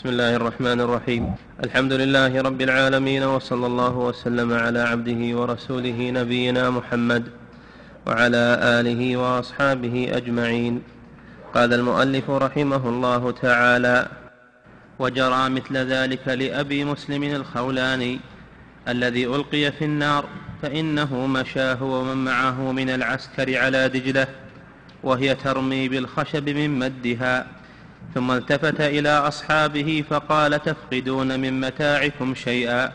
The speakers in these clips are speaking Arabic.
بسم الله الرحمن الرحيم. الحمد لله رب العالمين وصلى الله وسلم على عبده ورسوله نبينا محمد وعلى آله وأصحابه أجمعين. قال المؤلف رحمه الله تعالى وجرى مثل ذلك لأبي مسلم الخولاني الذي ألقي في النار فإنه مشى هو ومن معه من العسكر على دجلة وهي ترمي بالخشب من مدها ثم التفت إلى أصحابه فقال تفقدون من متاعكم شيئا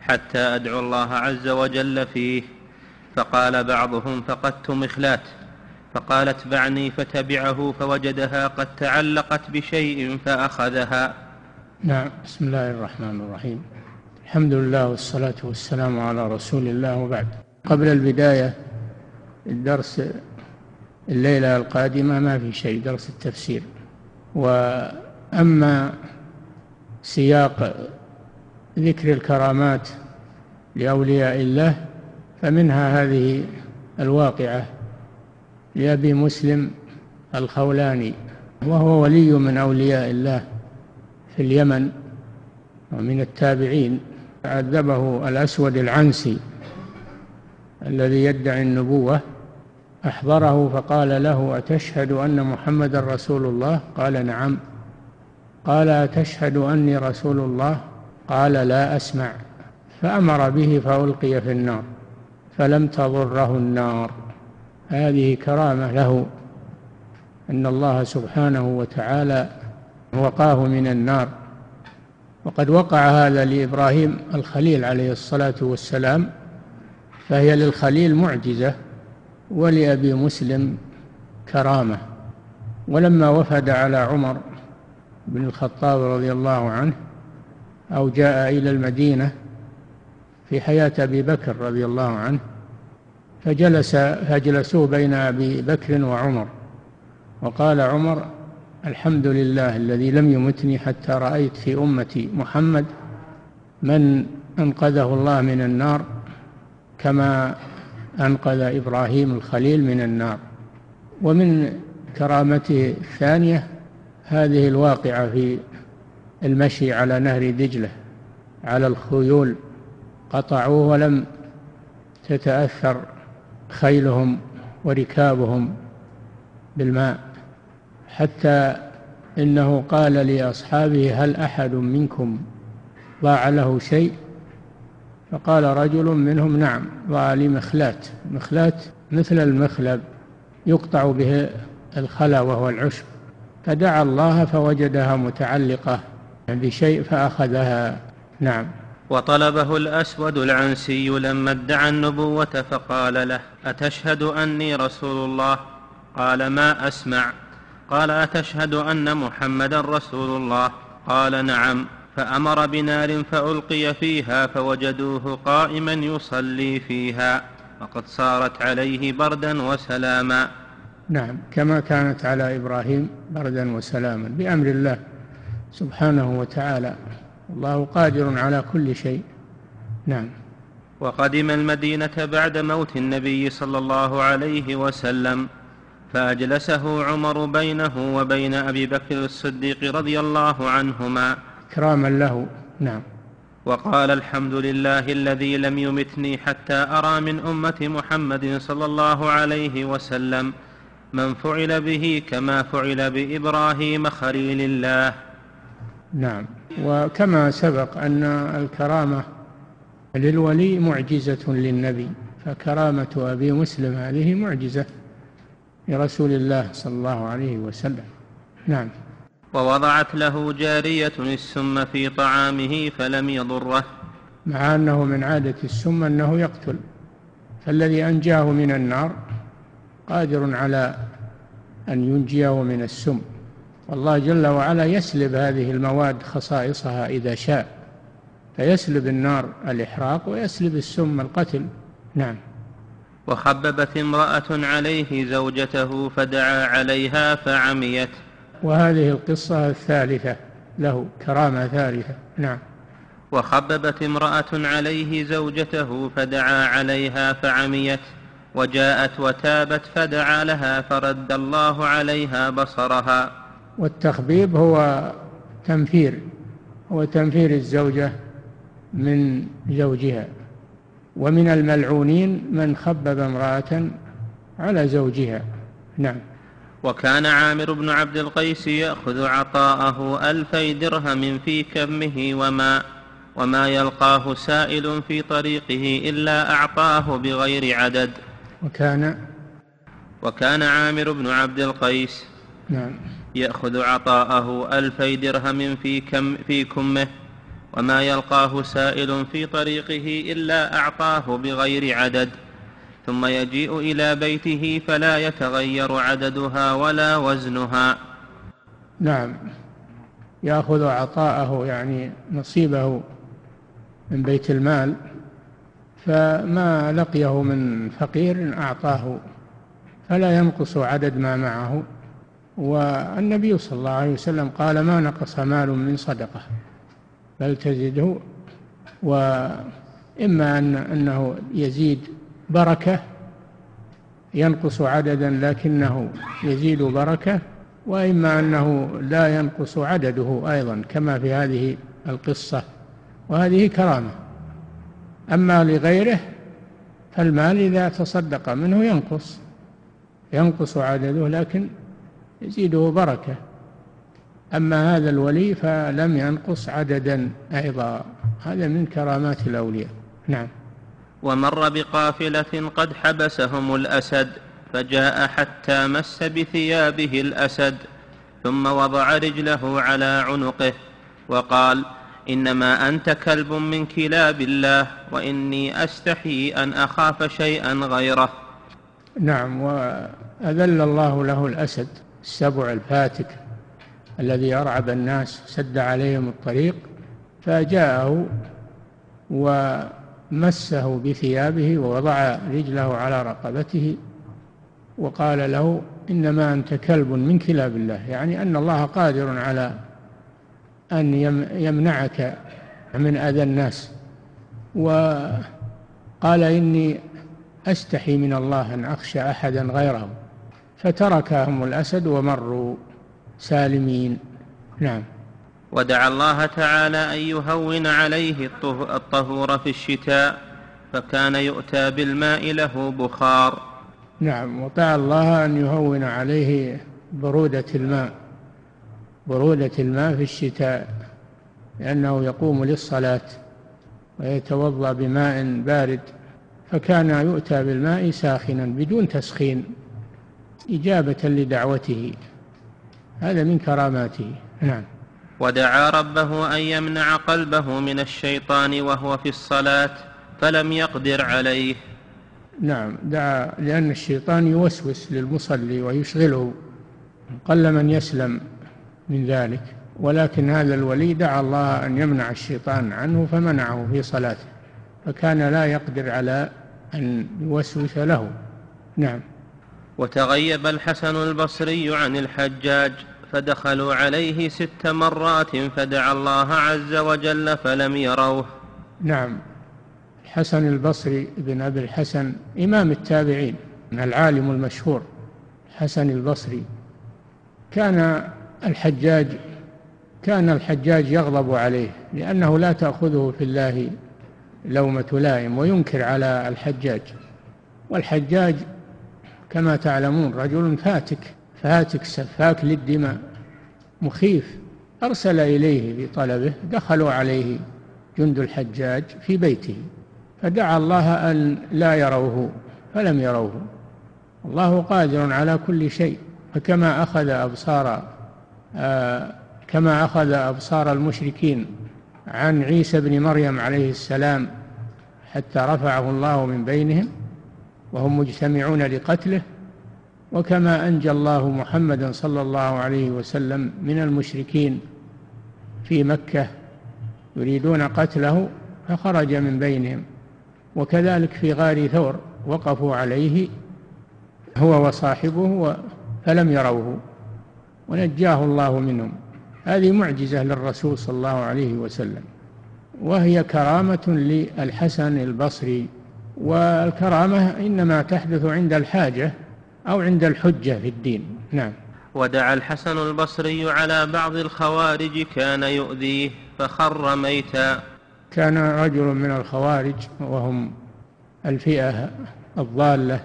حتى أدعو الله عز وجل فيه. فقال بعضهم فقدت مخلات. فقال اتبعني فتبعه فوجدها قد تعلقت بشيء فأخذها. نعم بسم الله الرحمن الرحيم. الحمد لله والصلاة والسلام على رسول الله وبعد. قبل البداية الدرس الليلة القادمة ما في شيء درس التفسير. وأما سياق ذكر الكرامات لأولياء الله فمنها هذه الواقعة لأبي مسلم الخولاني وهو ولي من أولياء الله في اليمن ومن التابعين. عذبه الأسود العنسي الذي يدعي النبوة أحضره فقال له أتشهد أن محمدا رسول الله؟ قال نعم. قال أتشهد أني رسول الله؟ قال لا أسمع. فأمر به فألقي في النار فلم تضره النار. هذه كرامة له أن الله سبحانه وتعالى وقاه من النار. وقد وقع هذا لإبراهيم الخليل عليه الصلاة والسلام فهي للخليل معجزة. ولأبي مسلم كرامة ولما وفد على عمر بن الخطاب رضي الله عنه أو جاء إلى المدينة في حياة أبي بكر رضي الله عنه فجلس فجلسوا بين أبي بكر وعمر وقال عمر الحمد لله الذي لم يمتني حتى رأيت في أمتي محمد من أنقذه الله من النار كما أنقذ إبراهيم الخليل من النار. ومن كرامته الثانية هذه الواقعة في المشي على نهر دجلة على الخيول. قطعوه ولم تتأثر خيلهم وركابهم بالماء. حتى إنه قال لأصحابه هل أحد منكم ضاع له شيء؟ فقال رجل منهم نعم ضاع لي مخلات. مخلات مثل المخلب يقطع به الخلا وهو العشب. فدعا الله فوجدها متعلقة بشيء فأخذها. نعم. وطلبه الأسود العنسي لما ادعى النبوة فقال له أتشهد أني رسول الله؟ قال ما أسمع. قال أتشهد أن محمدا رسول الله؟ قال نعم. فأمر بنار فألقي فيها فوجدوه قائما يصلي فيها وقد صارت عليه بردا وسلاما. نعم كما كانت على إبراهيم بردا وسلاما بأمر الله سبحانه وتعالى. الله قادر على كل شيء. نعم. وقدم المدينة بعد موت النبي صلى الله عليه وسلم فأجلسه عمر بينه وبين أبي بكر الصديق رضي الله عنهما. إكراما له. نعم. وقال الحمد لله الذي لم يمتني حتى أرى من أمة محمد صلى الله عليه وسلم من فعل به كما فعل بإبراهيم خليل الله. نعم. وكما سبق أن الكرامة للولي معجزة للنبي فكرامة أبي مسلم هذه معجزة لرسول الله صلى الله عليه وسلم. نعم. ووضعت له جارية السم في طعامه فلم يضره. مع أنه من عادة السم أنه يقتل. فالذي أنجاه من النار قادر على أن ينجيه من السم. والله جل وعلا يسلب هذه المواد خصائصها إذا شاء. فيسلب النار الإحراق ويسلب السم القتل. نعم. وخببت امرأة عليه زوجته فدعا عليها فعميت. وهذه القصة الثالثة له كرامة ثالثة. نعم. وخببت امرأة عليه زوجته فدعا عليها فعميت وجاءت وتابت فدعا لها فرد الله عليها بصرها. والتخبيب هو تنفير هو تنفير الزوجة من زوجها. ومن الملعونين من خبب امرأة على زوجها. نعم. وكان عامر بن عبد القيس يأخذ عطاءه ألفي درهم في كمه وما وما يلقاه سائل في طريقه إلا أعطاه بغير عدد. وكان وكان عامر بن عبد القيس نعم. يأخذ عطاءه ألفي درهم في, كم في كمه وما يلقاه سائل في طريقه إلا أعطاه بغير عدد. ثم يجيء إلى بيته فلا يتغير عددها ولا وزنها. نعم. يأخذ عطاءه يعني نصيبه من بيت المال فما لقيه من فقير أعطاه فلا ينقص عدد ما معه. والنبي صلى الله عليه وسلم قال ما نقص مال من صدقة بل تزده وإما أن أنه يزيد بركة ينقص عددا لكنه يزيد بركة وإما أنه لا ينقص عدده أيضا كما في هذه القصة. وهذه كرامة. أما لغيره فالمال إذا تصدق منه ينقص ينقص عدده لكن يزيده بركة. أما هذا الولي فلم ينقص عددا أيضا. هذا من كرامات الأولياء. نعم. ومر بقافلة قد حبسهم الأسد فجاء حتى مس بثيابه الأسد ثم وضع رجله على عنقه وقال إنما أنت كلب من كلاب الله وإني أستحي أن أخاف شيئا غيره. نعم وأذل الله له الأسد السبع الفاتك الذي أرعب الناس سد عليهم الطريق فجاءه ومسه بثيابه ووضع رجله على رقبته وقال له إنما أنت كلب من كلاب الله يعني أن الله قادر على أن يمنعك من أذى الناس. وقال إني أستحي من الله أن أخشى أحدا غيره فتركهم الأسد ومروا سالمين. نعم. ودعا الله تعالى أن يهون عليه الطهور في الشتاء فكان يؤتى بالماء له بخار. نعم ودعا الله أن يهون عليه برودة الماء برودة الماء في الشتاء لأنه يقوم للصلاة ويتوضأ بماء بارد فكان يؤتى بالماء ساخنا بدون تسخين إجابة لدعوته. هذا من كراماته. نعم. ودعا ربه أن يمنع قلبه من الشيطان وهو في الصلاة فلم يقدر عليه. نعم دعا لأن الشيطان يوسوس للمصلي ويشغله قل من يسلم من ذلك. ولكن هذا الولي دعا الله أن يمنع الشيطان عنه فمنعه في صلاته فكان لا يقدر على أن يوسوس له. نعم. وتغيب الحسن البصري عن الحجاج. فدخلوا عليه ست مرات فدعا الله عز وجل فلم يروه. نعم. الحسن البصري بن أبي الحسن إمام التابعين العالم المشهور حسن البصري. كان الحجاج كان الحجاج يغضب عليه لأنه لا تأخذه في الله لومة لائم وينكر على الحجاج. والحجاج كما تعلمون رجل فاتك. فاتك سفاك للدماء. مخيف. أرسل إليه بطلبه دخلوا عليه جند الحجاج في بيته فدعا الله أن لا يروه فلم يروه. الله قادر على كل شيء. فكما أخذ أبصار آه كما أخذ أبصار المشركين عن عيسى بن مريم عليه السلام حتى رفعه الله من بينهم وهم مجتمعون لقتله. وكما أنجى الله محمدا صلى الله عليه وسلم من المشركين في مكة يريدون قتله فخرج من بينهم. وكذلك في غار ثور وقفوا عليه هو وصاحبه فلم يروه. ونجاه الله منهم. هذه معجزة للرسول صلى الله عليه وسلم. وهي كرامة للحسن البصري. والكرامة إنما تحدث عند الحاجة أو عند الحجة في الدين. نعم. ودعا الحسن البصري على بعض الخوارج كان يؤذيه فخر ميتا. كان رجل من الخوارج وهم الفئة الضالة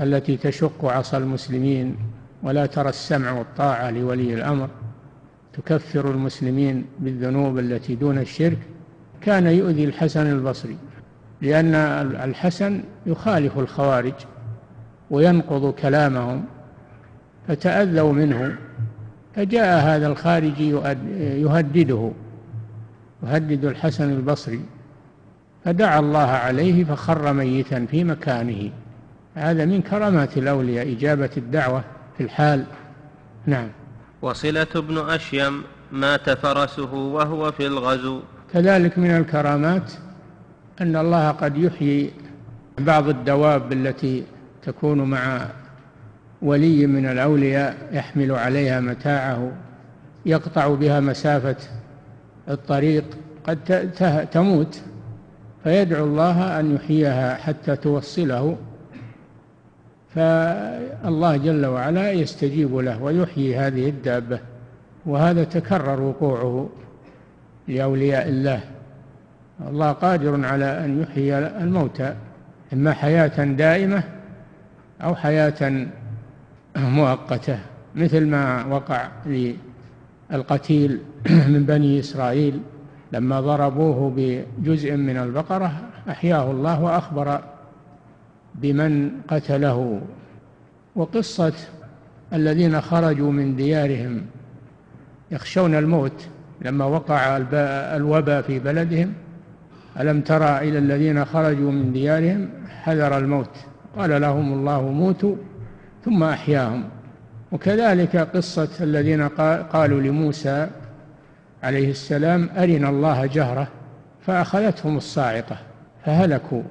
التي تشق عصا المسلمين ولا ترى السمع والطاعة لولي الأمر. تكفر المسلمين بالذنوب التي دون الشرك. كان يؤذي الحسن البصري لأن الحسن يخالف الخوارج. وينقض كلامهم فتأذوا منه فجاء هذا الخارجي يهدده يهدد الحسن البصري فدعا الله عليه فخر ميتا في مكانه. هذا من كرامات الأولياء إجابة الدعوة في الحال. نعم. وصلة بن أشيم مات فرسه وهو في الغزو. كذلك من الكرامات أن الله قد يحيي بعض الدواب التي تكون مع ولي من الأولياء يحمل عليها متاعه يقطع بها مسافة الطريق قد تموت. فيدعو الله أن يحييها حتى توصله. فالله جل وعلا يستجيب له ويحيي هذه الدابة. وهذا تكرر وقوعه لأولياء الله. الله قادر على أن يحيي الموتى. إما حياة دائمة أو حياة مؤقتة مثل ما وقع للقتيل من بني إسرائيل لما ضربوه بجزء من البقرة أحياه الله وأخبر بمن قتله. وقصة الذين خرجوا من ديارهم يخشون الموت لما وقع الوباء في بلدهم. ألم ترى إلى الذين خرجوا من ديارهم؟ حذر الموت. قال لهم الله موتوا ثم أحياهم. وكذلك قصة الذين قالوا لموسى عليه السلام أرنا الله جهرة فأخذتهم الصاعقة فهلكوا.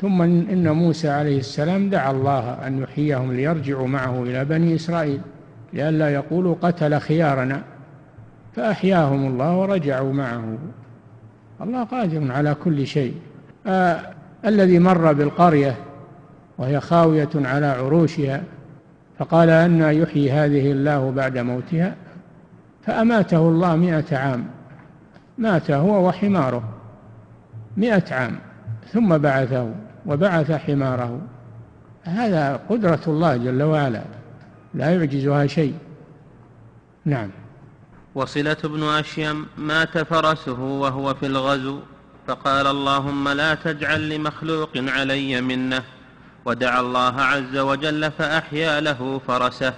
ثم إن موسى عليه السلام دعا الله أن يحييهم ليرجعوا معه إلى بني إسرائيل لئلا يقولوا قتل خيارنا. فأحياهم الله ورجعوا معه. الله قادر على كل شيء. آه الذي مر بالقرية وهي خاوية على عروشها فقال أن يحيي هذه الله بعد موتها فأماته الله مئة عام. مات هو وحماره مئة عام ثم بعثه وبعث حماره. هذا قدرة الله جل وعلا لا يعجزها شيء. نعم. وصلة بن أشيم مات فرسه وهو في الغزو فقال اللهم لا تجعل لمخلوق علي منة. ودعا الله عز وجل فأحيا له فرسه.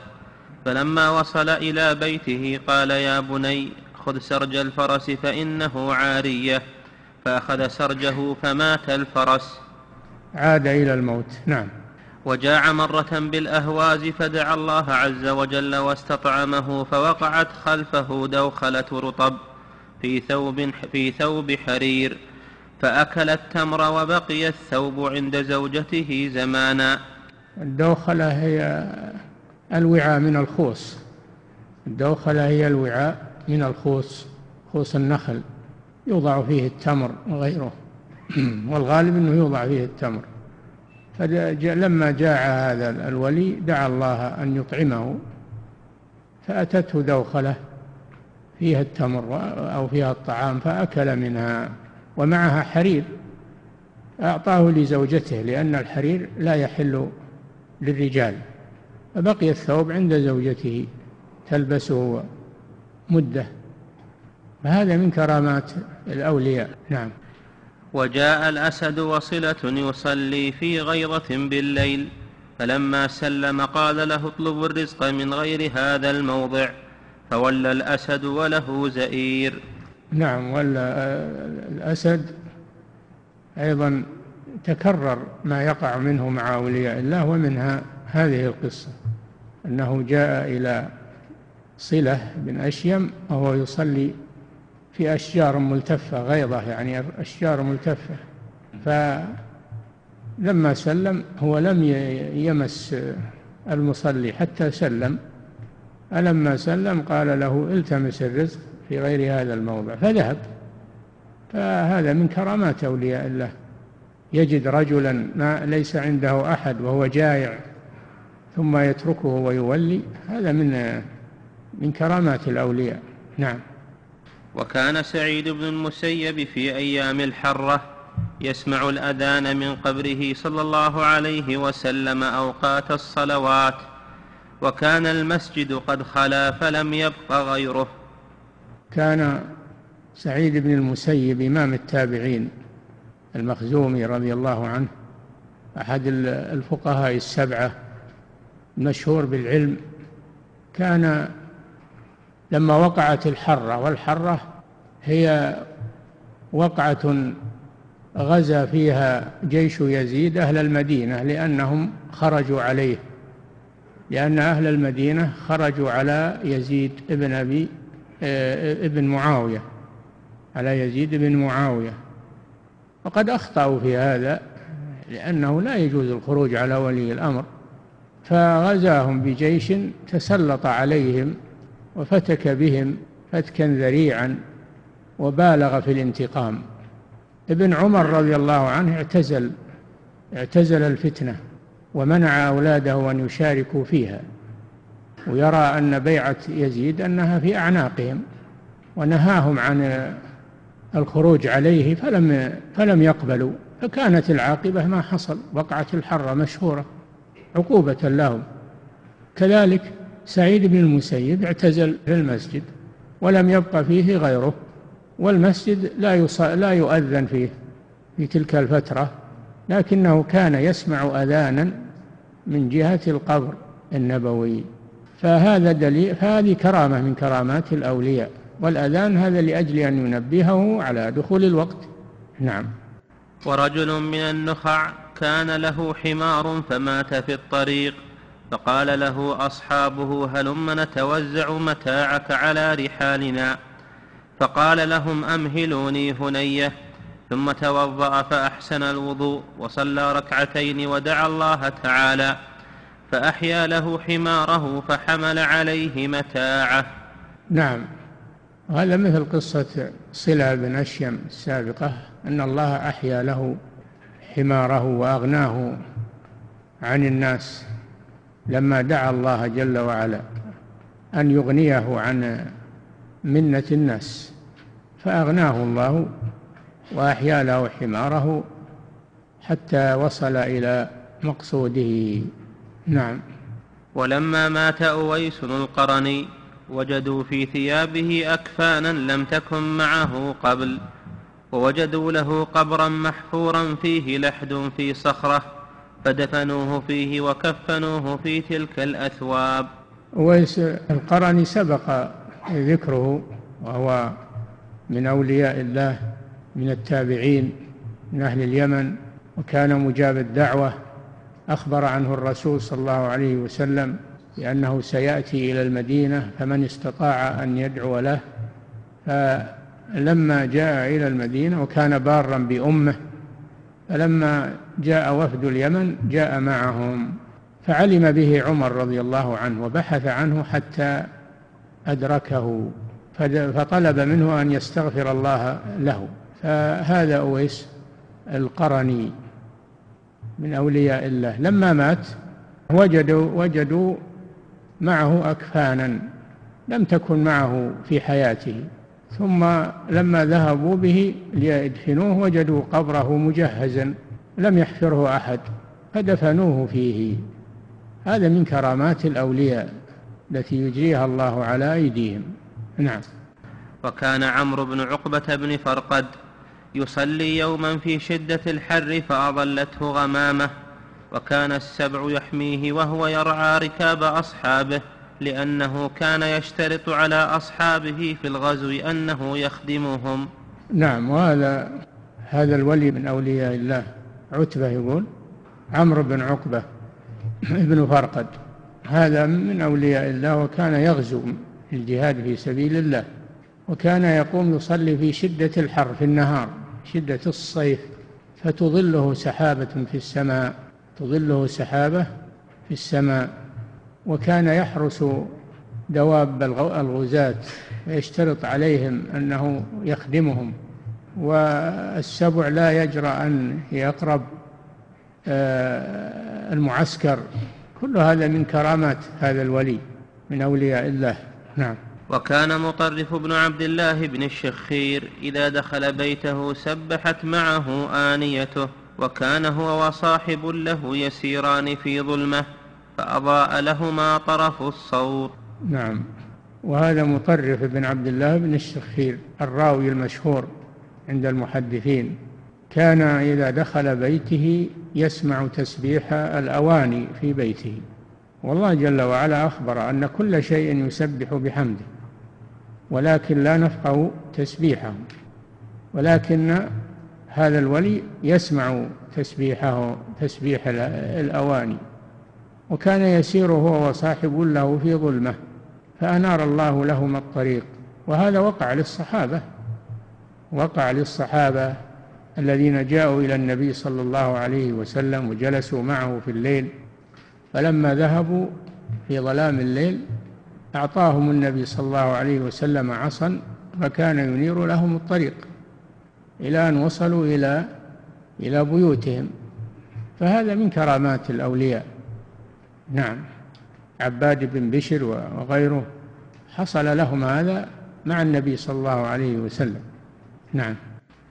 فلما وصل إلى بيته قال يا بني خذ سرج الفرس فإنه عارية. فأخذ سرجه فمات الفرس. عاد إلى الموت. نعم. وجاع مرة بالأهواز فدعا الله عز وجل واستطعمه فوقعت خلفه دوخلة رطب في ثوب في ثوب حرير. فأكل التمر وبقي الثوب عند زوجته زمانا. الدوخلة هي الوعاء من الخوص. الدوخلة هي الوعاء من الخوص خوص النخل. يوضع فيه التمر وغيره. والغالب أنه يوضع فيه التمر. فلما جاء هذا الولي دعا الله أن يطعمه فأتته دوخلة فيها التمر أو فيها الطعام فأكل منها. ومعها حرير أعطاه لزوجته لأن الحرير لا يحل للرجال فبقي الثوب عند زوجته تلبسه مدة فهذا من كرامات الأولياء. نعم. وجاء الأسد وصلة يصلي في غيظة بالليل فلما سلم قال له اطلب الرزق من غير هذا الموضع فولى الأسد وله زئير. نعم ولا الأسد أيضا تكرر ما يقع منه مع أولياء الله ومنها هذه القصة أنه جاء إلى صلة بن أشيم وهو يصلي في أشجار ملتفة غيضة يعني أشجار ملتفة. فلما سلم هو لم يمس المصلي حتى سلم. فلما سلم قال له التمس الرزق. في غير هذا الموضع فذهب. فهذا من كرامات أولياء الله. يجد رجلا ما ليس عنده أحد وهو جائع ثم يتركه ويولي. هذا من من كرامات الأولياء. نعم. وكان سعيد بن المسيب في أيام الحرة يسمع الأذان من قبره صلى الله عليه وسلم أوقات الصلوات وكان المسجد قد خلا فلم يبق غيره. كان سعيد بن المسيب إمام التابعين المخزومي رضي الله عنه أحد الفقهاء السبعة المشهور بالعلم كان لما وقعت الحرة والحرة هي وقعة غزا فيها جيش يزيد أهل المدينة لأنهم خرجوا عليه لأن أهل المدينة خرجوا على يزيد ابن أبي ابن معاوية على يزيد بن معاوية. وقد أخطأوا في هذا لأنه لا يجوز الخروج على ولي الأمر. فغزاهم بجيش تسلط عليهم وفتك بهم فتكا ذريعا وبالغ في الانتقام. ابن عمر رضي الله عنه اعتزل اعتزل الفتنة ومنع أولاده أن يشاركوا فيها. ويرى أن بيعة يزيد أنها في أعناقهم ونهاهم عن الخروج عليه فلم فلم يقبلوا فكانت العاقبة ما حصل وقعت الحرة مشهورة عقوبة لهم. كذلك سعيد بن المسيب اعتزل في المسجد ولم يبقى فيه غيره والمسجد لا لا يؤذن فيه في تلك الفترة لكنه كان يسمع أذانا من جهة القبر النبوي. فهذا دليل فهذه كرامة من كرامات الأولياء. والأذان هذا لأجل أن ينبهه على دخول الوقت. نعم. ورجل من النخع كان له حمار فمات في الطريق فقال له أصحابه هلم نتوزع متاعك على رحالنا. فقال لهم أمهلوني هنية. ثم توضأ فأحسن الوضوء وصلى ركعتين ودعا الله تعالى. فأحيا له حماره فحمل عليه متاعه. نعم. هذا مثل قصة صلة بن أشيم السابقة أن الله أحيا له حماره وأغناه عن الناس لما دعا الله جل وعلا أن يغنيه عن منة الناس. فأغناه الله وأحيا له حماره حتى وصل إلى مقصوده. نعم. ولما مات أويس القرني وجدوا في ثيابه أكفانا لم تكن معه قبل ووجدوا له قبرا محفورا فيه لحد في صخرة فدفنوه فيه وكفنوه في تلك الأثواب. أويس القرني سبق ذكره وهو من أولياء الله من التابعين من أهل اليمن وكان مجاب الدعوة أخبر عنه الرسول صلى الله عليه وسلم بأنه سيأتي إلى المدينة فمن استطاع أن يدعو له فلما جاء إلى المدينة وكان بارا بأمه فلما جاء وفد اليمن جاء معهم فعلم به عمر رضي الله عنه وبحث عنه حتى أدركه فطلب منه أن يستغفر الله له. فهذا أويس القرني. من أولياء الله. لما مات وجدوا وجدوا معه أكفانا لم تكن معه في حياته. ثم لما ذهبوا به ليدفنوه وجدوا قبره مجهزا لم يحفره أحد فدفنوه فيه. هذا من كرامات الأولياء التي يجريها الله على أيديهم. نعم. وكان عمرو بن عقبة بن فرقد يصلي يوما في شدة الحر فأضلته غمامة وكان السبع يحميه وهو يرعى ركاب أصحابه لأنه كان يشترط على أصحابه في الغزو أنه يخدمهم. نعم وهذا هذا الولي من أولياء الله عتبة يقول عمرو بن عقبة ابن فرقد. هذا من أولياء الله وكان يغزو الجهاد في سبيل الله وكان يقوم يصلي في شدة الحر في النهار. شدة الصيف فتظله سحابة في السماء تظله سحابة في السماء. وكان يحرس دواب الغزاة ويشترط عليهم أنه يخدمهم. والسبع لا يجرى أن يقرب آه، المعسكر. كل هذا من كرامات هذا الولي من أولياء الله. نعم. وكان مطرف بن عبد الله بن الشخير إذا دخل بيته سبحت معه آنيته وكان هو وصاحب له يسيران في ظلمة فأضاء لهما طرف الصوت. نعم. وهذا مطرف بن عبد الله بن الشخير الراوي المشهور عند المحدثين. كان إذا دخل بيته يسمع تسبيح الأواني في بيته. والله جل وعلا أخبر أن كل شيء يسبح بحمده. ولكن لا نفقه تسبيحه ولكن هذا الولي يسمع تسبيحه تسبيح الأواني وكان يسير هو وصاحب له في ظلمة فأنار الله لهما الطريق وهذا وقع للصحابة وقع للصحابة الذين جاءوا إلى النبي صلى الله عليه وسلم وجلسوا معه في الليل فلما ذهبوا في ظلام الليل أعطاهم النبي صلى الله عليه وسلم عصا فكان ينير لهم الطريق إلى أن وصلوا إلى إلى بيوتهم. فهذا من كرامات الأولياء. نعم عباد بن بشر وغيره حصل لهم هذا مع النبي صلى الله عليه وسلم. نعم.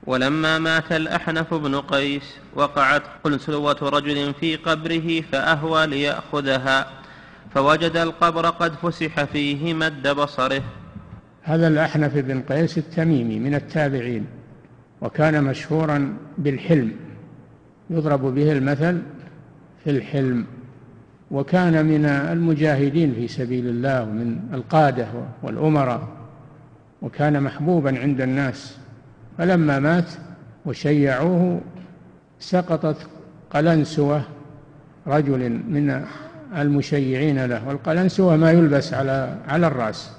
ولما مات الأحنف بن قيس وقعت قلسلوة رجل في قبره فأهوى ليأخذها. فوجد القبر قد فسح فيه مد بصره هذا الأحنف بن قيس التميمي من التابعين وكان مشهورا بالحلم يضرب به المثل في الحلم وكان من المجاهدين في سبيل الله ومن القادة والأمراء وكان محبوبا عند الناس فلما مات وشيعوه سقطت قلنسوة رجل من المشيعين له والقلنسوة ما يلبس على على الرأس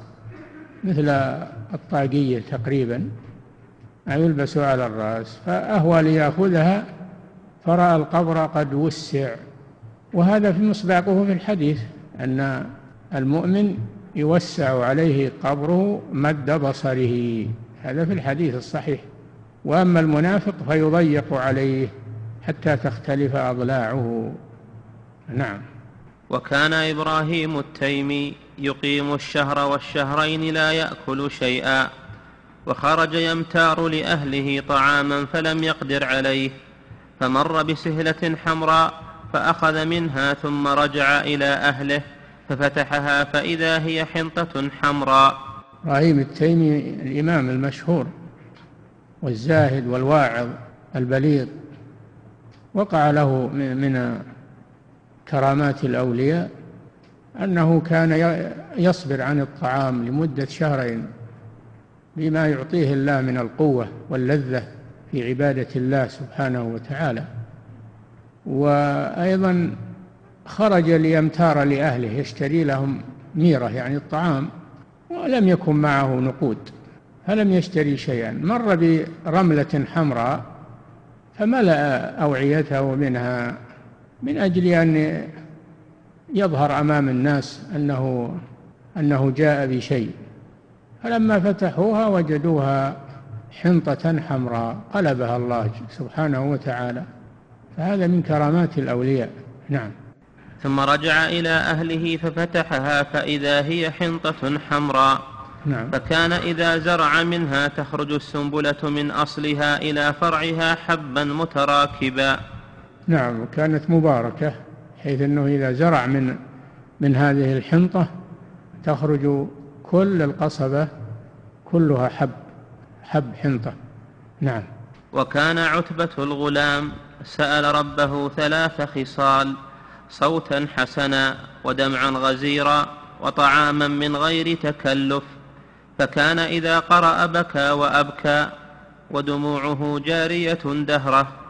مثل الطاقية تقريبا ما يلبس على الرأس فأهوى ليأخذها فرأى القبر قد وسع. وهذا في مصداقه في الحديث أن المؤمن يوسع عليه قبره مد بصره. هذا في الحديث الصحيح. وأما المنافق فيضيق عليه حتى تختلف أضلاعه. نعم. وكان إبراهيم التيمي يقيم الشهر والشهرين لا يأكل شيئا وخرج يمتار لأهله طعاما فلم يقدر عليه فمر بسهلة حمراء فأخذ منها ثم رجع إلى أهله ففتحها فإذا هي حنطة حمراء. إبراهيم التيمي الإمام المشهور والزاهد والواعظ البليغ وقع له من كرامات الأولياء أنه كان يصبر عن الطعام لمدة شهرين بما يعطيه الله من القوة واللذة في عبادة الله سبحانه وتعالى. وأيضا خرج ليمتار لأهله يشتري لهم ميرة يعني الطعام ولم يكن معه نقود فلم يشتري شيئا. مر برملة حمراء فملأ أوعيته منها من أجل أن يظهر أمام الناس أنه أنه جاء بشيء. فلما فتحوها وجدوها حنطة حمراء قلبها الله سبحانه وتعالى. فهذا من كرامات الأولياء. نعم. ثم رجع إلى أهله ففتحها فإذا هي حنطة حمراء. نعم. فكان إذا زرع منها تخرج السنبلة من أصلها إلى فرعها حبا متراكبا. نعم كانت مباركة حيث أنه إذا زرع من من هذه الحنطة تخرج كل القصبة كلها حب حب حنطة. نعم. وكان عتبة الغلام سأل ربه ثلاث خصال صوتا حسنا ودمعا غزيرا وطعاما من غير تكلف. فكان إذا قرأ بكى وأبكى ودموعه جارية دهرة.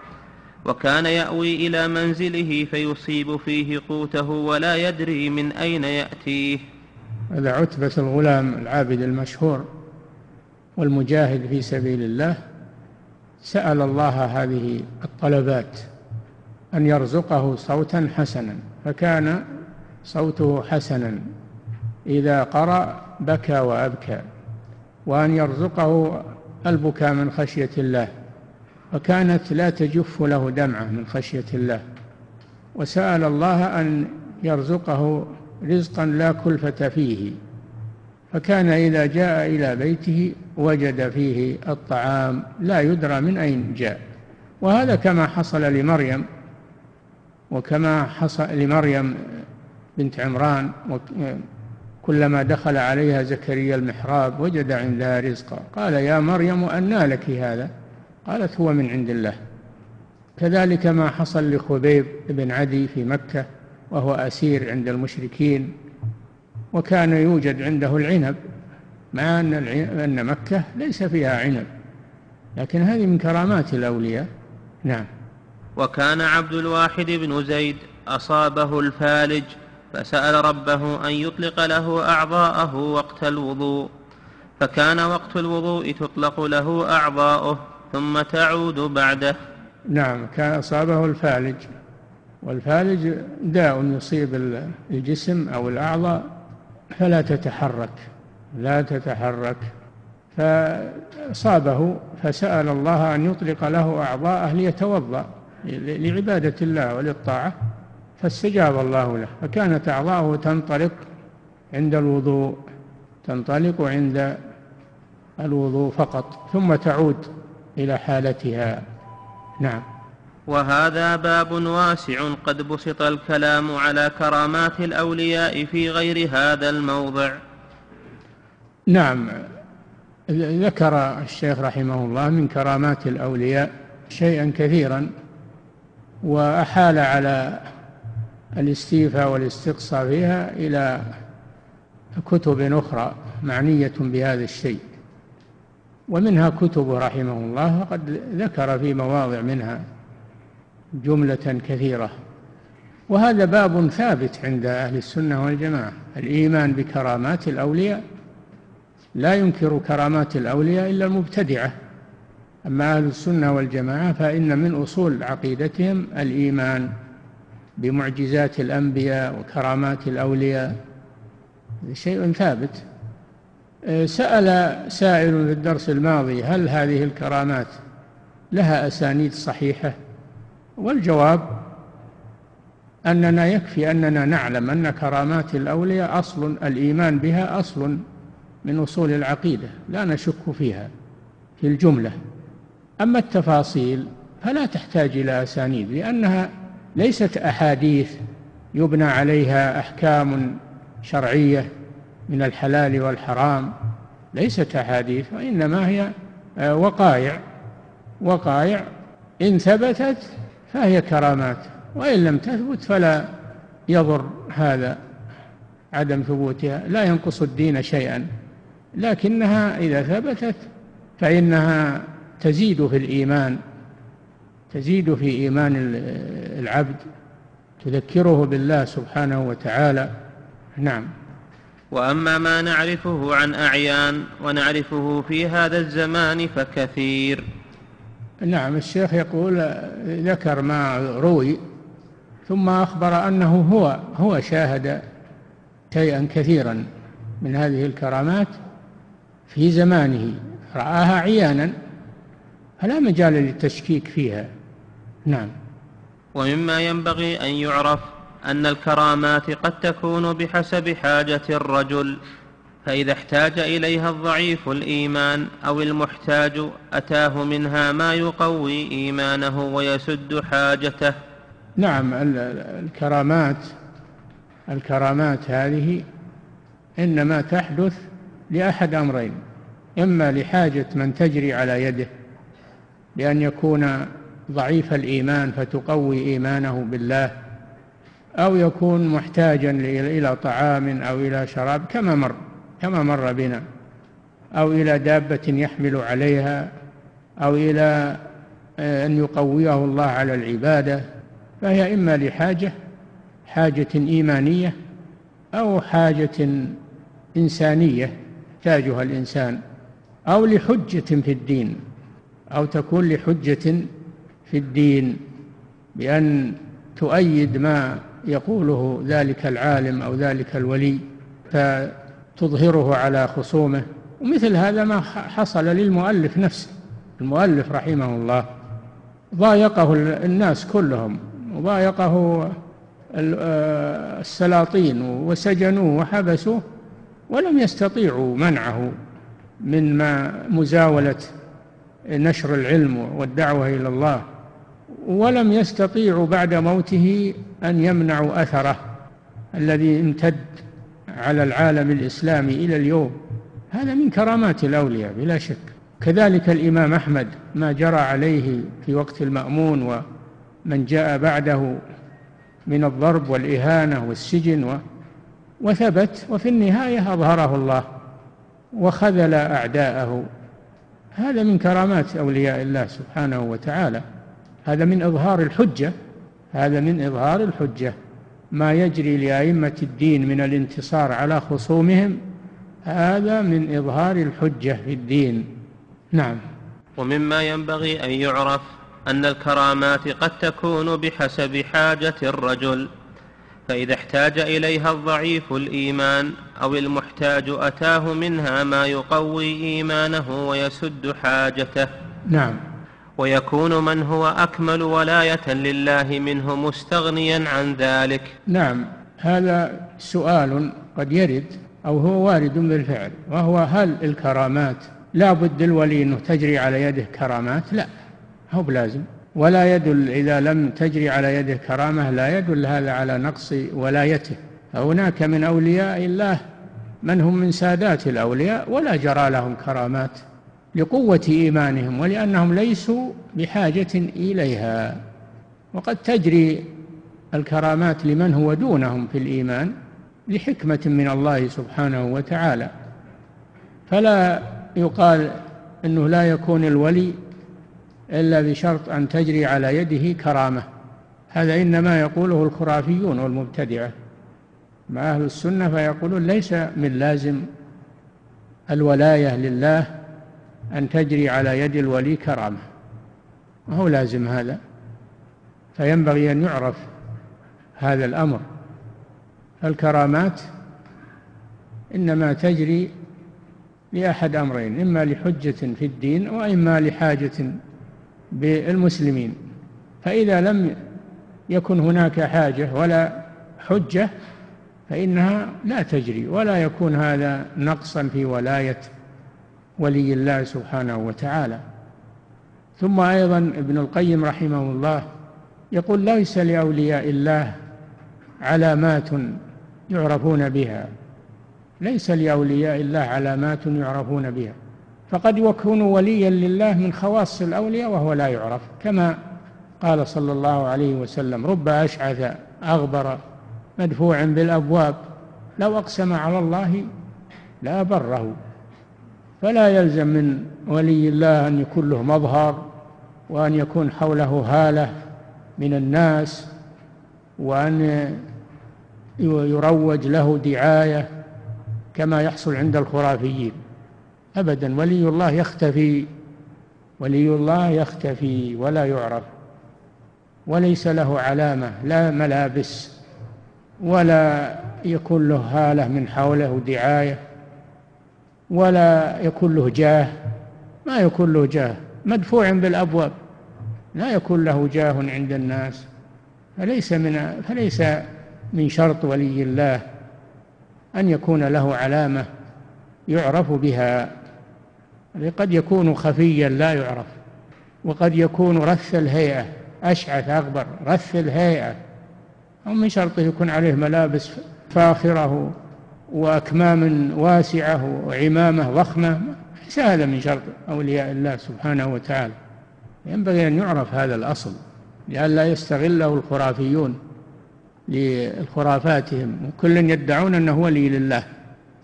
وكان يأوي إلى منزله فيصيب فيه قوته ولا يدري من أين يأتيه. هذا عتبة الغلام العابد المشهور والمجاهد في سبيل الله سأل الله هذه الطلبات أن يرزقه صوتا حسنا فكان صوته حسنا إذا قرأ بكى وأبكى وأن يرزقه البكاء من خشية الله. فكانت لا تجف له دمعة من خشية الله. وسأل الله أن يرزقه رزقا لا كلفة فيه. فكان إذا جاء إلى بيته وجد فيه الطعام لا يدرى من أين جاء. وهذا كما حصل لمريم وكما حصل لمريم بنت عمران كلما دخل عليها زكريا المحراب وجد عندها رزقا. قال يا مريم أنى لك هذا. قالت هو من عند الله. كذلك ما حصل لخبيب بن عدي في مكة وهو أسير عند المشركين وكان يوجد عنده العنب مع أن, أن مكة ليس فيها عنب. لكن هذه من كرامات الأولياء. نعم. وكان عبد الواحد بن زيد أصابه الفالج فسأل ربه أن يطلق له أعضاءه وقت الوضوء. فكان وقت الوضوء تطلق له أعضاؤه. ثم تعود بعده. نعم كان أصابه الفالج. والفالج داء يصيب الجسم أو الأعضاء فلا تتحرك لا تتحرك. فأصابه فسأل الله أن يطلق له أعضاءه ليتوضأ لعبادة الله وللطاعة فاستجاب الله له. فكانت أعضاؤه تنطلق عند الوضوء تنطلق عند الوضوء فقط ثم تعود. إلى حالتها. نعم. وهذا باب واسع قد بسط الكلام على كرامات الأولياء في غير هذا الموضع. نعم. ذكر الشيخ رحمه الله من كرامات الأولياء شيئا كثيرا وأحال على الاستيفاء والاستقصاء فيها إلى كتب أخرى معنية بهذا الشيء. ومنها كتب رحمه الله وقد ذكر في مواضع منها جملة كثيرة. وهذا باب ثابت عند أهل السنة والجماعة. الإيمان بكرامات الأولياء لا ينكر كرامات الأولياء إلا المبتدعة. أما أهل السنة والجماعة فإن من أصول عقيدتهم الإيمان بمعجزات الأنبياء وكرامات الأولياء. شيء ثابت. سأل سائل في الدرس الماضي هل هذه الكرامات لها أسانيد صحيحة؟ والجواب أننا يكفي أننا نعلم أن كرامات الأولياء أصل الإيمان بها أصل من أصول العقيدة لا نشك فيها في الجملة. أما التفاصيل فلا تحتاج إلى أسانيد لأنها ليست أحاديث يبنى عليها أحكام شرعية. من الحلال والحرام ليست أحاديث وإنما هي آه، وقائع. وقائع إن ثبتت فهي كرامات وإن لم تثبت فلا يضر هذا عدم ثبوتها لا ينقص الدين شيئا. لكنها إذا ثبتت فإنها تزيد في الإيمان تزيد في إيمان العبد تذكره بالله سبحانه وتعالى. نعم. وأما ما نعرفه عن أعيان ونعرفه في هذا الزمان فكثير. نعم الشيخ يقول ذكر ما روي ثم أخبر أنه هو هو شاهد شيئا كثيرا من هذه الكرامات في زمانه. رآها عيانا فلا مجال للتشكيك فيها. نعم. ومما ينبغي أن يعرف أن الكرامات قد تكون بحسب حاجة الرجل فإذا احتاج إليها الضعيف الإيمان أو المحتاج أتاه منها ما يقوي إيمانه ويسد حاجته. نعم الكرامات الكرامات هذه إنما تحدث لأحد أمرين إما لحاجة من تجري على يده بان يكون ضعيف الإيمان فتقوي إيمانه بالله أو يكون محتاجا إلى طعام أو إلى شراب كما مر كما مر بنا. أو إلى دابة يحمل عليها أو إلى آه، أن يقويه الله على العبادة. فهي إما لحاجة حاجة إيمانية أو حاجة إنسانية يحتاجها الإنسان أو لحجة في الدين. أو تكون لحجة في الدين بأن تؤيد ما يقوله ذلك العالم أو ذلك الولي فتظهره على خصومه. ومثل هذا ما حصل للمؤلف نفسه. المؤلف رحمه الله ضايقه الناس كلهم وضايقه السلاطين وسجنوه وحبسوه ولم يستطيعوا منعه من ما مزاولة نشر العلم والدعوة إلى الله. ولم يستطيعوا بعد موته أن يمنعوا أثره الذي امتد على العالم الإسلامي إلى اليوم. هذا من كرامات الأولياء بلا شك. كذلك الإمام أحمد ما جرى عليه في وقت المأمون ومن جاء بعده من الضرب والإهانة والسجن و وثبت وفي النهاية أظهره الله وخذل أعداءه. هذا من كرامات أولياء الله سبحانه وتعالى. هذا من إظهار الحجة. هذا من إظهار الحجة. ما يجري لأئمة الدين من الانتصار على خصومهم هذا من إظهار الحجة في الدين. نعم. ومما ينبغي أن يعرف أن الكرامات قد تكون بحسب حاجة الرجل فإذا احتاج إليها الضعيف الإيمان أو المحتاج أتاه منها ما يقوي إيمانه ويسد حاجته. نعم. ويكون من هو أكمل ولاية لله منه مستغنيا عن ذلك. نعم هذا سؤال قد يرد أو هو وارد بالفعل وهو هل الكرامات لا بد الولي أنه تجري على يده كرامات؟ لا هو بلازم. ولا يدل إذا لم تجري على يده كرامة لا يدل هذا على نقص ولايته. فهناك من أولياء الله من هم من سادات الأولياء ولا جرى لهم كرامات. لقوة إيمانهم ولأنهم ليسوا بحاجة إليها. وقد تجري الكرامات لمن هو دونهم في الإيمان لحكمة من الله سبحانه وتعالى. فلا يقال أنه لا يكون الولي إلا بشرط أن تجري على يده كرامة. هذا إنما يقوله الخرافيون والمبتدعة. مع أهل السنة فيقولون ليس من لازم الولاية لله أن تجري على يد الولي كرامة. ما هو لازم هذا؟ فينبغي أن يعرف هذا الأمر. الكرامات إنما تجري لأحد أمرين إما لحجة في الدين وإما لحاجة بالمسلمين. فإذا لم يكن هناك حاجة ولا حجة فإنها لا تجري ولا يكون هذا نقصا في ولاية ولي الله سبحانه وتعالى. ثم أيضا ابن القيم رحمه الله يقول ليس لأولياء الله علامات يعرفون بها. ليس لأولياء الله علامات يعرفون بها. فقد يكون وليا لله من خواص الأولياء وهو لا يعرف. كما قال صلى الله عليه وسلم رب أشعث أغبر مدفوع بالأبواب. لو أقسم على الله لا بره فلا يلزم من ولي الله أن يكون له مظهر وأن يكون حوله هالة من الناس وأن يروج له دعاية كما يحصل عند الخرافيين. أبدا ولي الله يختفي ولي الله يختفي ولا يعرف وليس له علامة لا ملابس ولا يكون له هالة من حوله دعاية ولا يكون له جاه ما يكون له جاه. مدفوع بالأبواب. لا يكون له جاه عند الناس. فليس من فليس من شرط ولي الله أن يكون له علامة يعرف بها. قد يكون خفيا لا يعرف وقد يكون رث الهيئة أشعث أغبر. رث الهيئة. أو من شرطه يكون عليه ملابس فاخرة. وأكمام واسعة وعمامة ضخمة ليس هذا من شرط أولياء الله سبحانه وتعالى. ينبغي أن يعرف هذا الأصل لئلا يستغله الخرافيون لخرافاتهم وكل يدعون أنه ولي لله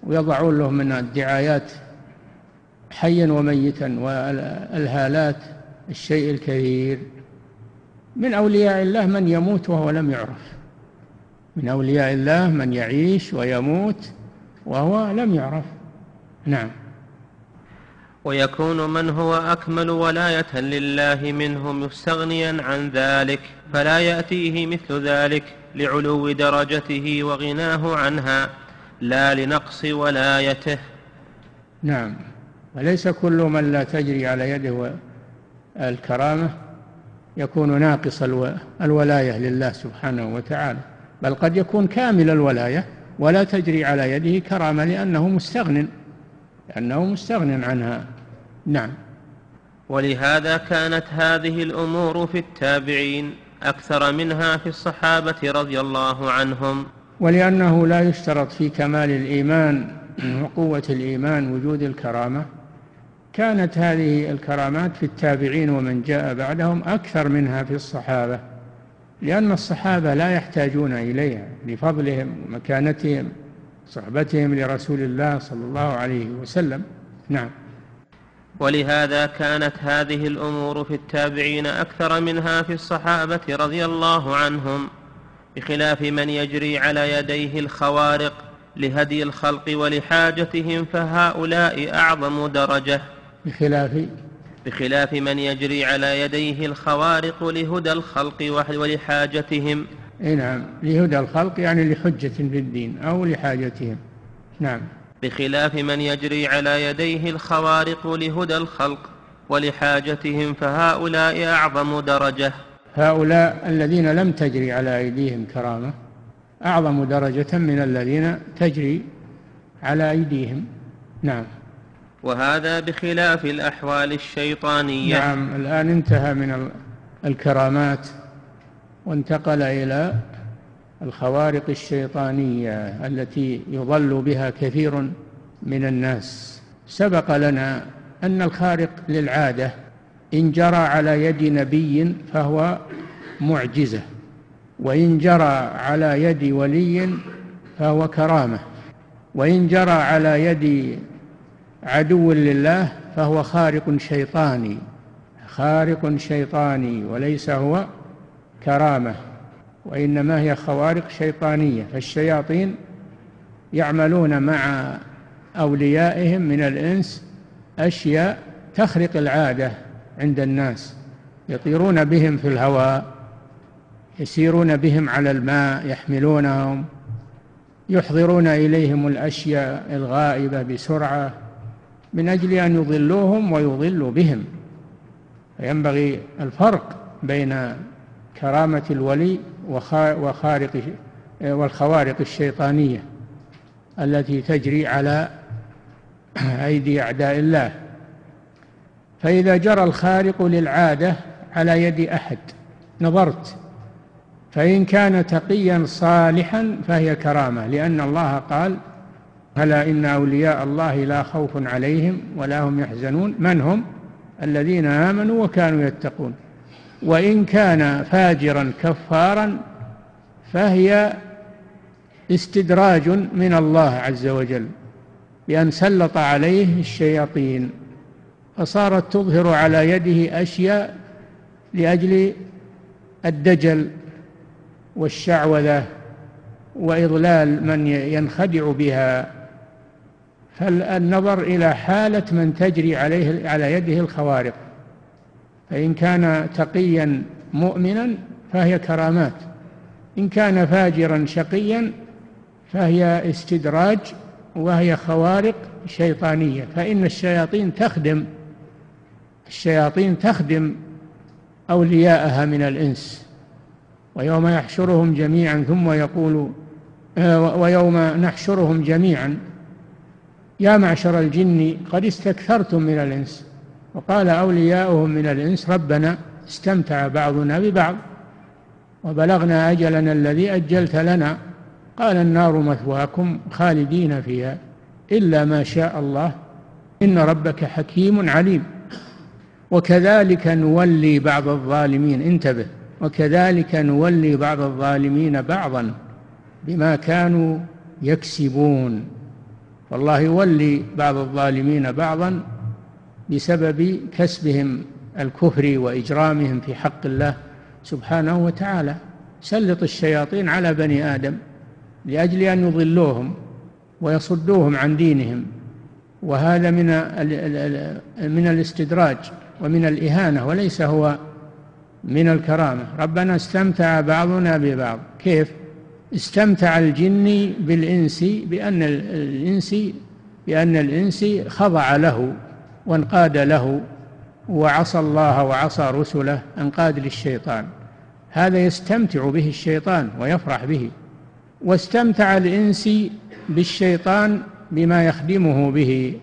ويضعون له من الدعايات حيا وميتا والهالات الشيء الكثير من أولياء الله من يموت وهو لم يعرف. من أولياء الله من يعيش ويموت وهو لم يعرف. نعم. ويكون من هو أكمل ولاية لله منه مستغنيا عن ذلك فلا يأتيه مثل ذلك لعلو درجته وغناه عنها لا لنقص ولايته. نعم. وليس كل من لا تجري على يده الكرامة يكون ناقص الولاية لله سبحانه وتعالى بل قد يكون كامل الولاية. ولا تجري على يده كرامة لأنه مستغن لأنه مستغن عنها. نعم. ولهذا كانت هذه الأمور في التابعين أكثر منها في الصحابة رضي الله عنهم. ولأنه لا يشترط في كمال الإيمان وقوة الإيمان وجود الكرامة. كانت هذه الكرامات في التابعين ومن جاء بعدهم أكثر منها في الصحابة. لأن الصحابة لا يحتاجون إليها لفضلهم ومكانتهم صحبتهم لرسول الله صلى الله عليه وسلم. نعم. ولهذا كانت هذه الأمور في التابعين أكثر منها في الصحابة رضي الله عنهم بخلاف من يجري على يديه الخوارق لهدي الخلق ولحاجتهم فهؤلاء أعظم درجة. بخلاف بخلاف من يجري على يديه الخوارق لهدى الخلق ولحاجتهم. إي نعم لهدى الخلق يعني لحجة في الدين أو لحاجتهم. نعم. بخلاف من يجري على يديه الخوارق لهدى الخلق ولحاجتهم فهؤلاء أعظم درجة. هؤلاء الذين لم تجري على أيديهم كرامة أعظم درجة من الذين تجري على أيديهم. نعم. وهذا بخلاف الأحوال الشيطانية. نعم الآن انتهى من الكرامات وانتقل إلى الخوارق الشيطانية التي يضل بها كثير من الناس. سبق لنا أن الخارق للعادة إن جرى على يد نبي فهو معجزة وإن جرى على يد ولي فهو كرامة وإن جرى على يد عدو لله فهو خارق شيطاني. خارق شيطاني وليس هو كرامة وإنما هي خوارق شيطانية. فالشياطين يعملون مع أوليائهم من الإنس أشياء تخرق العادة عند الناس. يطيرون بهم في الهواء يسيرون بهم على الماء يحملونهم يحضرون إليهم الأشياء الغائبة بسرعة. من أجل أن يضلوهم ويضلوا بهم. فينبغي الفرق بين كرامة الولي وخارق والخوارق الشيطانية التي تجري على أيدي أعداء الله. فإذا جرى الخارق للعادة على يد أحد نظرت فإن كان تقيا صالحا فهي كرامة لأن الله قال ألا إن أولياء الله لا خوف عليهم ولا هم يحزنون؟ من هم؟ الذين آمنوا وكانوا يتقون. وإن كان فاجرا كفارا فهي استدراج من الله عز وجل بأن سلط عليه الشياطين فصارت تظهر على يده أشياء لأجل الدجل والشعوذة وإضلال من ينخدع بها. فالنظر إلى حالة من تجري عليه على يده الخوارق. فإن كان تقيا مؤمنا فهي كرامات. إن كان فاجرا شقيا فهي استدراج وهي خوارق شيطانية. فإن الشياطين تخدم الشياطين تخدم أولياءها من الإنس. ويوم يحشرهم جميعا ثم يقول آه، ويوم نحشرهم جميعا يا معشر الجن قد استكثرتم من الإنس. وقال أولياؤهم من الإنس ربنا استمتع بعضنا ببعض وبلغنا أجلنا الذي أجلت لنا. قال النار مثواكم خالدين فيها إلا ما شاء الله. إن ربك حكيم عليم. وكذلك نولي بعض الظالمين. انتبه. وكذلك نولي بعض الظالمين بعضا بما كانوا يكسبون. والله يولي بعض الظالمين بعضا بسبب كسبهم الكفر وإجرامهم في حق الله سبحانه وتعالى. سلط الشياطين على بني آدم لأجل أن يضلوهم ويصدوهم عن دينهم وهذا من من الاستدراج ومن الإهانة وليس هو من الكرامة. ربنا استمتع بعضنا ببعض. كيف؟ استمتع الجن بالإنس بأن الإنس بأن الإنس خضع له وانقاد له وعصى الله وعصى رسله انقاد للشيطان. هذا يستمتع به الشيطان ويفرح به. واستمتع الإنس بالشيطان بما يخدمه به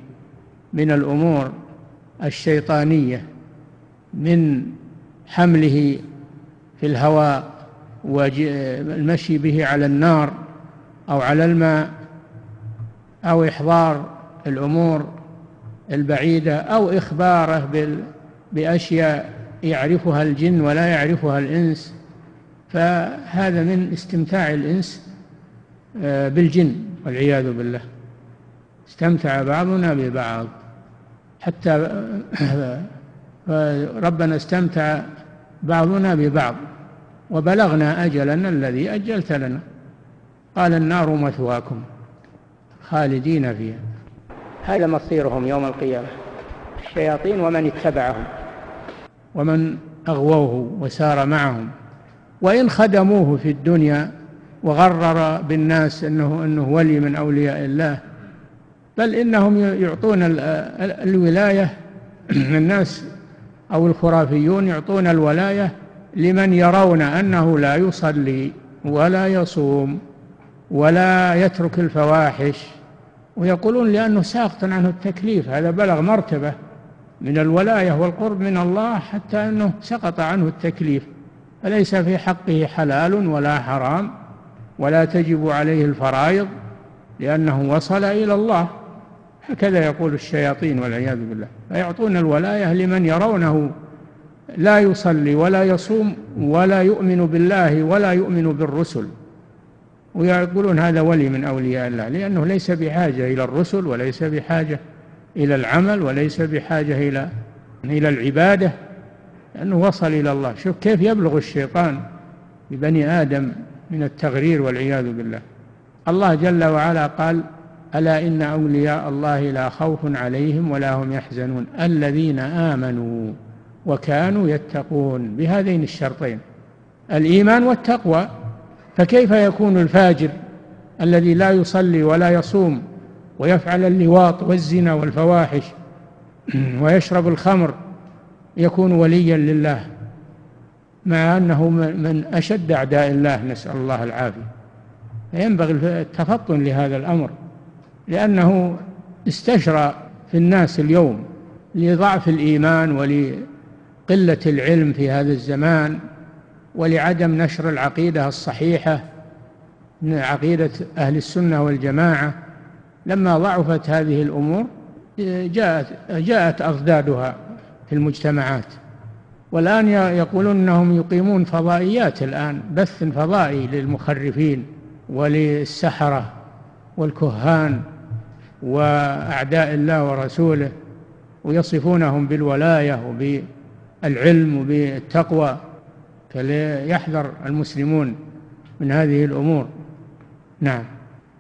من الأمور الشيطانية من حمله في الهواء والمشي به على النار أو على الماء أو إحضار الأمور البعيدة أو إخباره بأشياء يعرفها الجن ولا يعرفها الإنس. فهذا من استمتاع الإنس آه، بالجن والعياذ بالله. استمتع بعضنا ببعض. حتى ربنا استمتع بعضنا ببعض. وبلغنا أجلنا الذي أجلت لنا. قال النار مثواكم خالدين فيها. هذا مصيرهم يوم القيامة الشياطين ومن اتبعهم ومن أغووه وسار معهم. وإن خدموه في الدنيا وغرر بالناس أنه, أنه ولي من أولياء الله بل إنهم يعطون الولاية الناس أو الخرافيون يعطون الولاية لمن يرون أنه لا يصلي ولا يصوم ولا يترك الفواحش ويقولون لأنه ساقط عنه التكليف هذا بلغ مرتبة من الولاية والقرب من الله حتى أنه سقط عنه التكليف. فليس في حقه حلال ولا حرام؟ ولا تجب عليه الفرائض لأنه وصل إلى الله. هكذا يقول الشياطين والعياذ بالله. فيعطون الولاية لمن يرونه لا يصلي ولا يصوم ولا يؤمن بالله ولا يؤمن بالرسل. ويقولون هذا ولي من أولياء الله لأنه ليس بحاجة إلى الرسل وليس بحاجة إلى العمل وليس بحاجة إلى إلى العبادة لأنه وصل إلى الله. شوف كيف يبلغ الشيطان ببني آدم من التغرير والعياذ بالله. الله جل وعلا قال ألا إن أولياء الله لا خوف عليهم ولا هم يحزنون. الذين آمنوا وكانوا يتقون بهذين الشرطين الإيمان والتقوى. فكيف يكون الفاجر الذي لا يصلي ولا يصوم ويفعل اللواط والزنا والفواحش ويشرب الخمر يكون وليا لله مع أنه من أشد أعداء الله نسأل الله العافية. فينبغي التفطن لهذا الأمر لأنه استشرى في الناس اليوم لضعف الإيمان ولقلة العلم في هذا الزمان ولعدم نشر العقيدة الصحيحة من عقيدة أهل السنة والجماعة لما ضعفت هذه الأمور جاءت جاءت أضدادها في المجتمعات. والآن يقولون أنهم يقيمون فضائيات الآن بث فضائي للمخرفين وللسحرة والكهان وأعداء الله ورسوله ويصفونهم بالولاية وبالعلم وبالتقوى فليحذر المسلمون من هذه الأمور. نعم.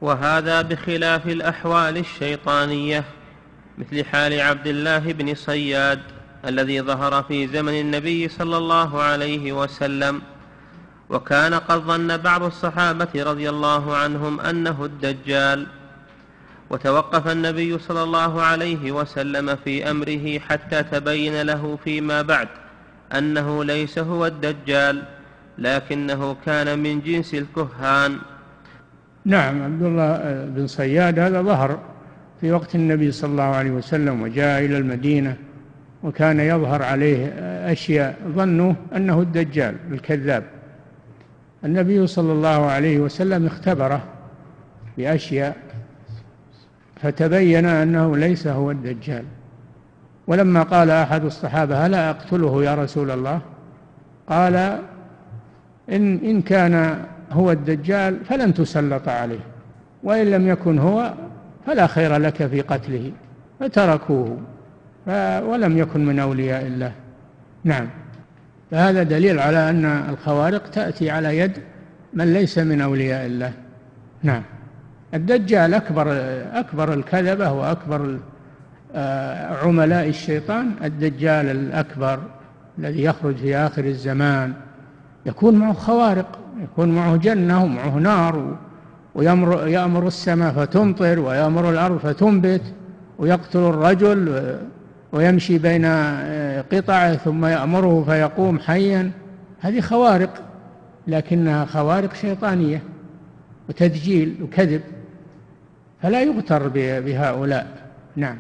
وهذا بخلاف الأحوال الشيطانية مثل حال عبد الله بن صياد الذي ظهر في زمن النبي صلى الله عليه وسلم وكان قد ظن بعض الصحابة رضي الله عنهم أنه الدجال. وتوقف النبي صلى الله عليه وسلم في أمره حتى تبين له فيما بعد أنه ليس هو الدجال لكنه كان من جنس الكهان. نعم عبد الله بن صياد هذا ظهر في وقت النبي صلى الله عليه وسلم وجاء إلى المدينة وكان يظهر عليه أشياء ظنوا أنه الدجال الكذاب. النبي صلى الله عليه وسلم اختبره بأشياء فتبين أنه ليس هو الدجال. ولما قال أحد الصحابة هلا أقتله يا رسول الله؟ قال إن, إن كان هو الدجال فلن تسلط عليه وإن لم يكن هو فلا خير لك في قتله فتركوه ولم يكن من أولياء الله. نعم. فهذا دليل على أن الخوارق تأتي على يد من ليس من أولياء الله. نعم. الدجال أكبر أكبر الكذبة وأكبر آه، عملاء الشيطان الدجال الأكبر الذي يخرج في آخر الزمان. يكون معه خوارق يكون معه جنة ومعه نار ويأمر يأمر السماء فتمطر ويأمر الأرض فتنبت ويقتل الرجل ويمشي بين آه، قطع ثم يأمره فيقوم حيا. هذه خوارق لكنها خوارق شيطانية وتدجيل وكذب. فلا يغتر بهؤلاء. نعم.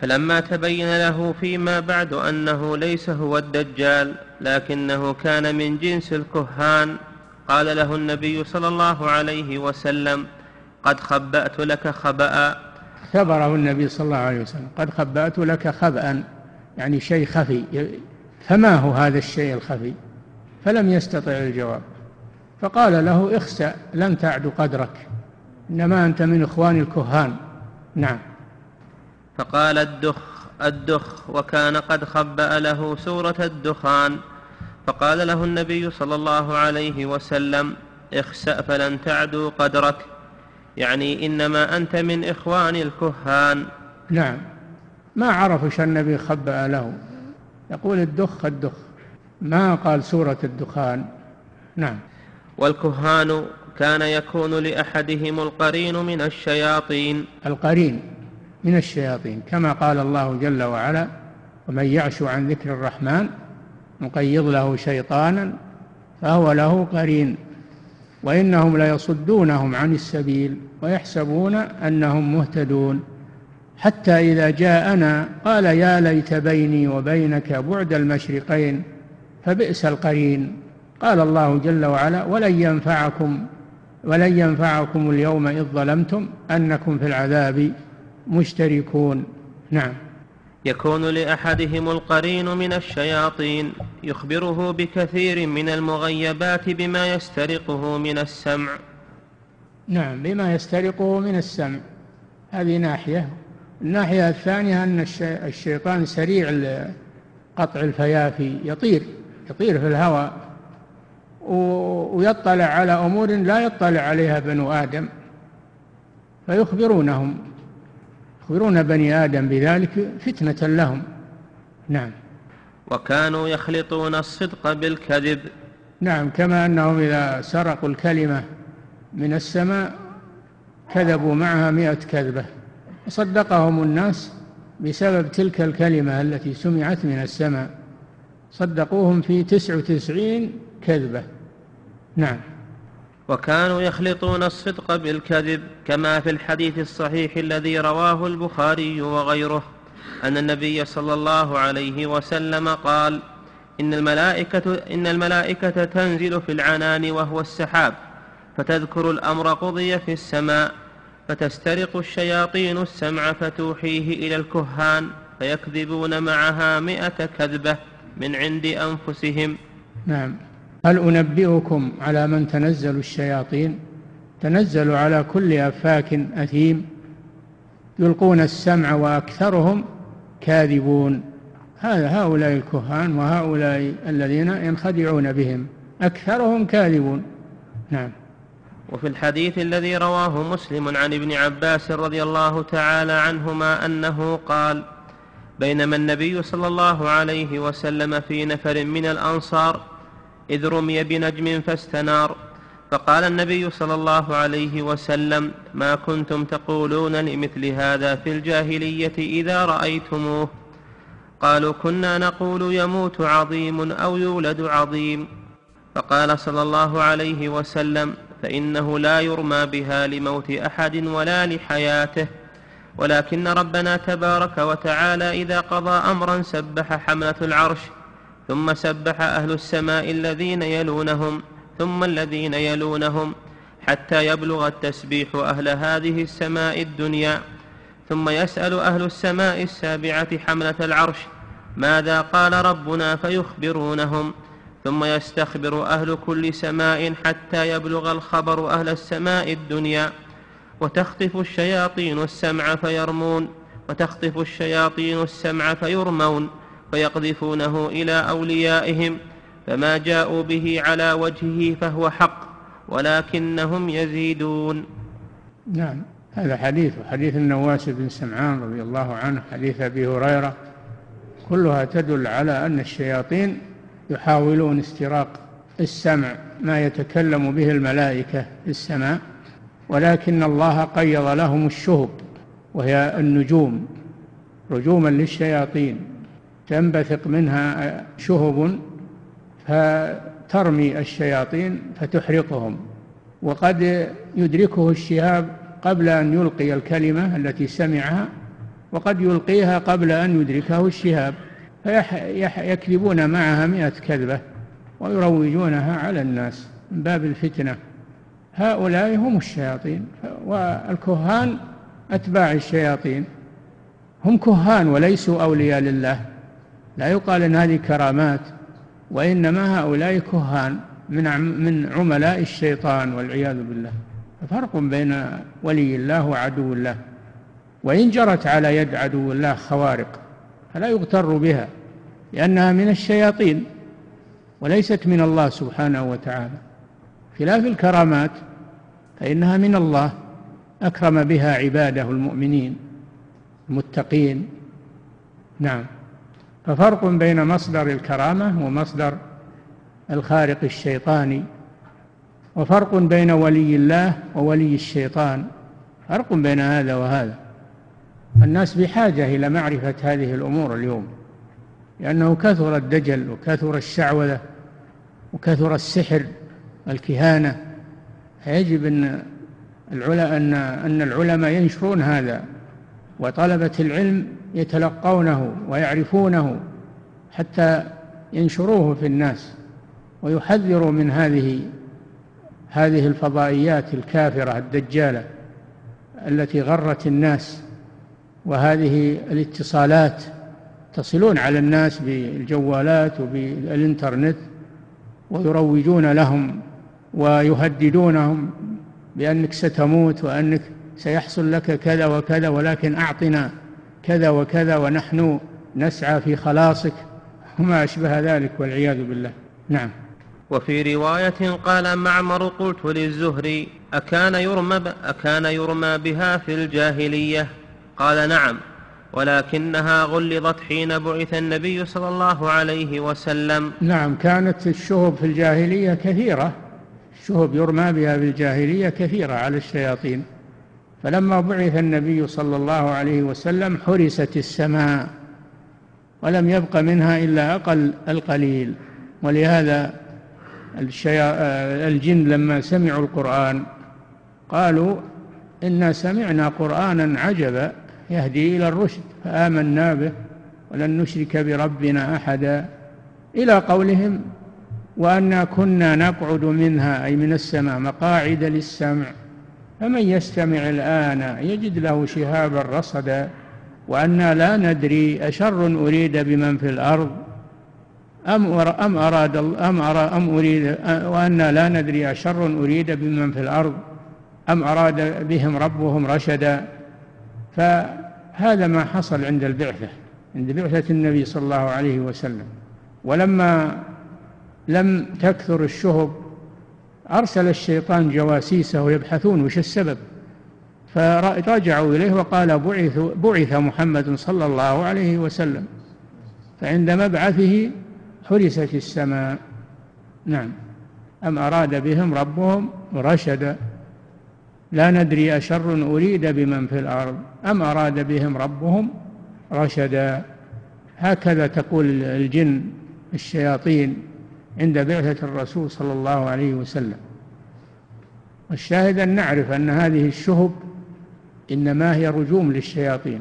فلما تبين له فيما بعد أنه ليس هو الدجال لكنه كان من جنس الكهان قال له النبي صلى الله عليه وسلم قد خبأت لك خبأ اختبره النبي صلى الله عليه وسلم. قد خبأت لك خبأ يعني شيء خفي. فما هو هذا الشيء الخفي؟ فلم يستطع الجواب. فقال له اخسأ لن تعد قدرك. إنما أنت من إخوان الكهان. نعم. فقال الدخ الدخ وكان قد خبأ له سورة الدخان. فقال له النبي صلى الله عليه وسلم اخسأ فلن تعدوا قدرك. يعني إنما أنت من إخوان الكهان. نعم. ما عرفوا شو النبي خبأ له. يقول الدخ الدخ. ما قال سورة الدخان؟ نعم. والكهان كان يكون لأحدهم القرين من الشياطين. القرين من الشياطين كما قال الله جل وعلا ومن يعش عن ذكر الرحمن نقيض له شيطانا فهو له قرين وإنهم ليصدونهم عن السبيل ويحسبون أنهم مهتدون. حتى إذا جاءنا قال يا ليت بيني وبينك بعد المشرقين فبئس القرين. قال الله جل وعلا ولن ينفعكم ولن ينفعكم اليوم إذ ظلمتم أنكم في العذاب مشتركون. نعم. يكون لأحدهم القرين من الشياطين يخبره بكثير من المغيبات بما يسترقه من السمع. نعم بما يسترقه من السمع. هذه ناحية. الناحية الثانية أن الشيطان سريع قطع الفيافي يطير يطير في الهواء. ويطلع على أمور لا يطلع عليها بنو آدم فيخبرونهم يخبرون بني آدم بذلك فتنة لهم. نعم. وكانوا يخلطون الصدق بالكذب. نعم كما أنهم إذا سرقوا الكلمة من السماء كذبوا معها مئة كذبة. صدقهم الناس بسبب تلك الكلمة التي سمعت من السماء. صدقوهم في تسع وتسعين كذبة. نعم. وكانوا يخلطون الصدق بالكذب كما في الحديث الصحيح الذي رواه البخاري وغيره أن النبي صلى الله عليه وسلم قال إن الملائكة, إن الملائكة تنزل في العنان وهو السحاب فتذكر الأمر قضي في السماء فتسترق الشياطين السمع فتوحيه إلى الكهان فيكذبون معها مئة كذبة من عند أنفسهم. نعم. هل أنبئكم على من تنزل الشياطين؟ تنزل على كل أفاك أثيم. يلقون السمع وأكثرهم كاذبون. هذا هؤلاء الكهان وهؤلاء الذين ينخدعون بهم. أكثرهم كاذبون. نعم. وفي الحديث الذي رواه مسلم عن ابن عباس رضي الله تعالى عنهما أنه قال بينما النبي صلى الله عليه وسلم في نفر من الأنصار إذ رمي بنجم فاستنار. فقال النبي صلى الله عليه وسلم ما كنتم تقولون لمثل هذا في الجاهلية إذا رأيتموه. قالوا كنا نقول يموت عظيم أو يولد عظيم. فقال صلى الله عليه وسلم فإنه لا يرمى بها لموت أحد ولا لحياته. ولكن ربنا تبارك وتعالى إذا قضى أمرا سبح حملة العرش ثم سبح أهل السماء الذين يلونهم ثم الذين يلونهم حتى يبلغ التسبيح أهل هذه السماء الدنيا. ثم يسأل أهل السماء السابعة حملة العرش ماذا قال ربنا فيخبرونهم؟ ثم يستخبر أهل كل سماء حتى يبلغ الخبر أهل السماء الدنيا. وتخطف الشياطين السمع فيرمون وتخطف الشياطين السمع فيرمون. فيقذفونه إلى أوليائهم فما جاءوا به على وجهه فهو حق ولكنهم يزيدون. نعم هذا حديث حديث النواس بن سمعان رضي الله عنه حديث أبي هريرة. كلها تدل على أن الشياطين يحاولون استراق السمع ما يتكلم به الملائكة في السماء ولكن الله قيض لهم الشهب وهي النجوم رجوما للشياطين. تنبثق منها شهب فترمي الشياطين فتحرقهم. وقد يدركه الشهاب قبل أن يلقي الكلمة التي سمعها وقد يلقيها قبل أن يدركه الشهاب فيكذبون معها مئة كذبة ويروجونها على الناس من باب الفتنة. هؤلاء هم الشياطين والكهان أتباع الشياطين. هم كهان وليسوا أولياء لله. لا يقال أن هذه كرامات وإنما هؤلاء كهان من من عملاء الشيطان والعياذ بالله. فرق بين ولي الله وعدو الله. وإن جرت على يد عدو الله خوارق فلا يغتر بها لأنها من الشياطين وليست من الله سبحانه وتعالى. خلاف الكرامات فإنها من الله أكرم بها عباده المؤمنين المتقين. نعم. ففرق بين مصدر الكرامة ومصدر الخارق الشيطاني وفرق بين ولي الله وولي الشيطان. فرق بين هذا وهذا. الناس بحاجة إلى معرفة هذه الأمور اليوم لأنه كثر الدجل وكثر الشعوذة وكثر السحر والكهانة فيجب أن العلماء أن العلماء ينشرون هذا وطلبة العلم يتلقونه ويعرفونه حتى ينشروه في الناس ويحذروا من هذه هذه الفضائيات الكافرة الدجالة التي غرت الناس وهذه الاتصالات تصلون على الناس بالجوالات وبالإنترنت ويروجون لهم ويهددونهم بأنك ستموت وأنك سيحصل لك كذا وكذا ولكن أعطنا كذا وكذا ونحن نسعى في خلاصك وما أشبه ذلك والعياذ بالله. نعم. وفي رواية قال معمر قلت للزهري أكان يرمى, أكان يرمى بها في الجاهلية؟ قال نعم ولكنها غلظت حين بعث النبي صلى الله عليه وسلم. نعم كانت الشهب في الجاهلية كثيرة. الشهب يرمى بها في الجاهلية كثيرة على الشياطين. فلما بعث النبي صلى الله عليه وسلم حرست السماء ولم يبق منها إلا أقل القليل. ولهذا الجن لما سمعوا القرآن قالوا إنا سمعنا قرآنا عجبا يهدي إلى الرشد فآمنا به ولن نشرك بربنا أحدا. إلى قولهم وأنا كنا نقعد منها أي من السماء مقاعد للسمع. فمن يستمع الآن يجد له شهابا رصدا وأنا لا ندري أشر أريد بمن في الأرض أم أم أراد أم أرى أم أريد وأنا لا ندري أشر أريد بمن في الأرض أم أراد بهم ربهم رشدا. فهذا ما حصل عند البعثة عند بعثة النبي صلى الله عليه وسلم. ولما لم تكثر الشهب أرسل الشيطان جواسيسه يبحثون وش السبب؟ فرجعوا إليه وقال بعث, بعث محمد صلى الله عليه وسلم فعند مبعثه حرست السماء. نعم. أم أراد بهم ربهم رشدا لا ندري أشر أريد بمن في الأرض. أم أراد بهم ربهم رشدا؟ هكذا تقول الجن الشياطين. عند بعثة الرسول صلى الله عليه وسلم. والشاهد أن نعرف أن هذه الشهب إنما هي رجوم للشياطين.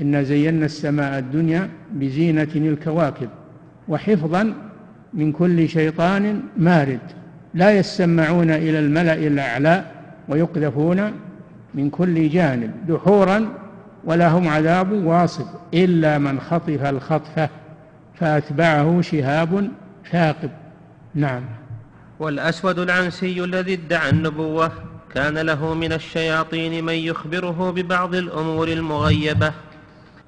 إنا زينا السماء الدنيا بزينة الكواكب وحفظا من كل شيطان مارد. لا يسمعون إلى الملأ الأعلى ويقذفون من كل جانب. دحورا ولهم عذاب واصب إلا من خطف الخطفة فأتبعه شهاب ثاقب. نعم. والأسود العنسي الذي ادعى النبوة كان له من الشياطين من يخبره ببعض الأمور المغيبة.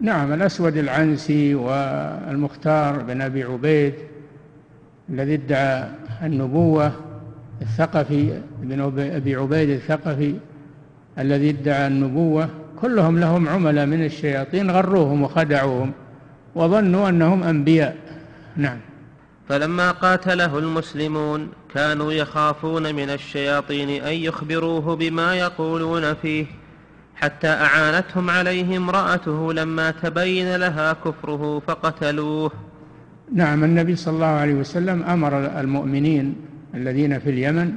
نعم الأسود العنسي والمختار بن أبي عبيد الذي ادعى النبوة الثقفي بن أبي عبيد الثقفي الذي ادعى النبوة كلهم لهم عملاء من الشياطين غروهم وخدعوهم وظنوا أنهم أنبياء. نعم. فلما قاتله المسلمون كانوا يخافون من الشياطين أن يخبروه بما يقولون فيه حتى أعانتهم عليه امرأته لما تبين لها كفره فقتلوه. نعم النبي صلى الله عليه وسلم أمر المؤمنين الذين في اليمن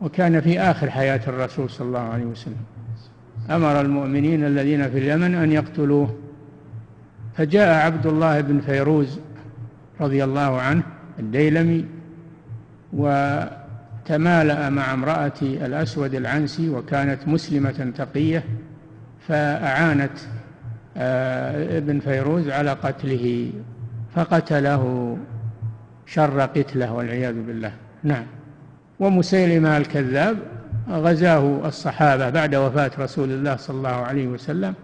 وكان في آخر حياة الرسول صلى الله عليه وسلم أمر المؤمنين الذين في اليمن أن يقتلوه. فجاء عبد الله بن فيروز رضي الله عنه الديلمي وتمالأ مع امرأة الأسود العنسي وكانت مسلمة تقية فأعانت آه، ابن فيروز على قتله فقتله شر قتله والعياذ بالله. نعم. ومسيلمة الكذاب غزاه الصحابة بعد وفاة رسول الله صلى الله عليه وسلم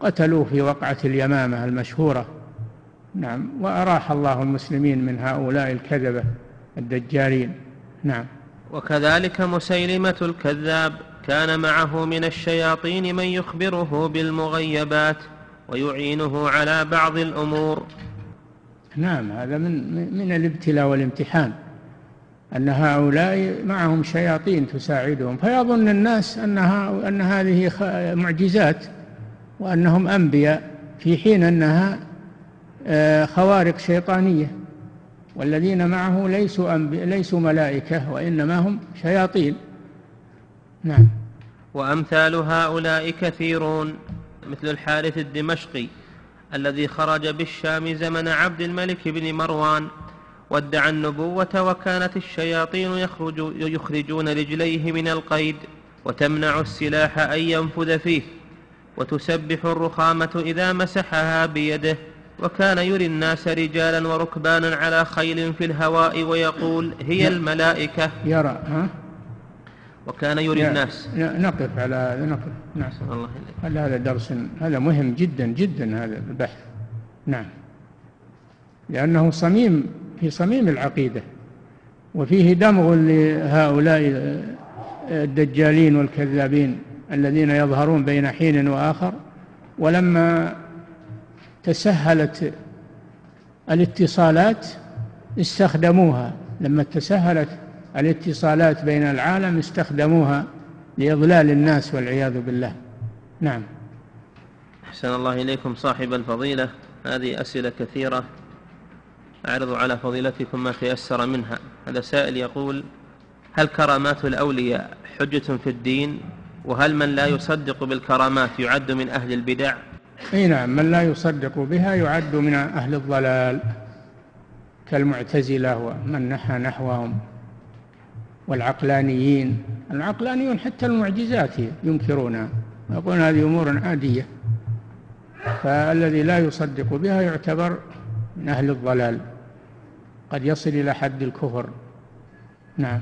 قتلوه في وقعة اليمامة المشهورة. نعم. وأراح الله المسلمين من هؤلاء الكذبة الدجالين. نعم. وكذلك مسيلمة الكذاب كان معه من الشياطين من يخبره بالمغيبات ويعينه على بعض الأمور. نعم. هذا من من الابتلاء والامتحان. أن هؤلاء معهم شياطين تساعدهم. فيظن الناس أنها أن هذه معجزات وأنهم أنبياء في حين أنها خوارق شيطانية والذين معه ليسوا ليسوا ملائكة وإنما هم شياطين. نعم. وأمثال هؤلاء كثيرون مثل الحارث الدمشقي الذي خرج بالشام زمن عبد الملك بن مروان وادعى النبوة وكانت الشياطين يخرج يخرجون رجليه من القيد وتمنع السلاح أن ينفذ فيه وتسبح الرخامة إذا مسحها بيده. وكان يري الناس رجالا وركبانا على خيل في الهواء ويقول هي الملائكة. يرى ها؟ وكان يري الناس. نقف على هذا نقف. نعم. الله هل هذا درس هذا مهم جدا جدا هذا البحث. نعم. لأنه صميم في صميم العقيدة. وفيه دمغ لهؤلاء الدجالين والكذابين الذين يظهرون بين حين وآخر. ولما تسهلت الاتصالات استخدموها. لما تسهلت الاتصالات بين العالم استخدموها لإضلال الناس والعياذ بالله. نعم. أحسن الله إليكم صاحب الفضيلة. هذه أسئلة كثيرة. أعرض على فضيلتكم ما تيسر منها. هذا سائل يقول هل كرامات الأولياء حجة في الدين؟ وهل من لا يصدق بالكرامات يعد من أهل البدع؟ إي نعم من لا يصدق بها يعد من أهل الضلال كالمعتزلة ومن نحى نحوهم والعقلانيين. العقلانيون حتى المعجزات ينكرونها يقولون هذه أمور عادية. فالذي لا يصدق بها يعتبر من أهل الضلال قد يصل إلى حد الكفر. نعم.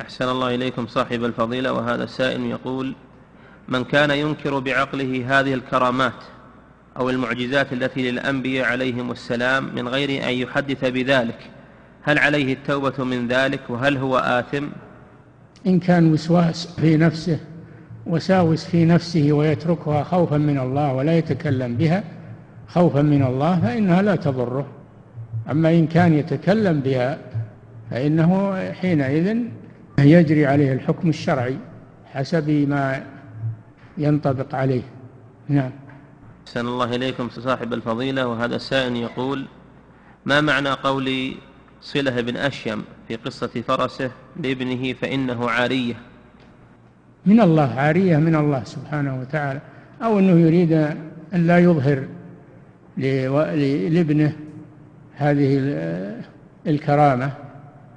أحسن الله إليكم صاحب الفضيلة وهذا السائل يقول من كان ينكر بعقله هذه الكرامات؟ أو المعجزات التي للأنبياء عليهم السلام من غير أن يحدث بذلك. هل عليه التوبة من ذلك؟ وهل هو آثم؟ إن كان وسواس في نفسه وساوس في نفسه ويتركها خوفا من الله ولا يتكلم بها خوفا من الله فإنها لا تضره. أما إن كان يتكلم بها فإنه حينئذ يجري عليه الحكم الشرعي حسب ما ينطبق عليه. نعم. أحسن الله إليكم صاحب الفضيلة وهذا السائل يقول ما معنى قول صلة بن أشيم في قصة فرسه لابنه فإنه عارية؟ من الله عارية من الله سبحانه وتعالى أو أنه يريد أن لا يظهر لابنه هذه الكرامة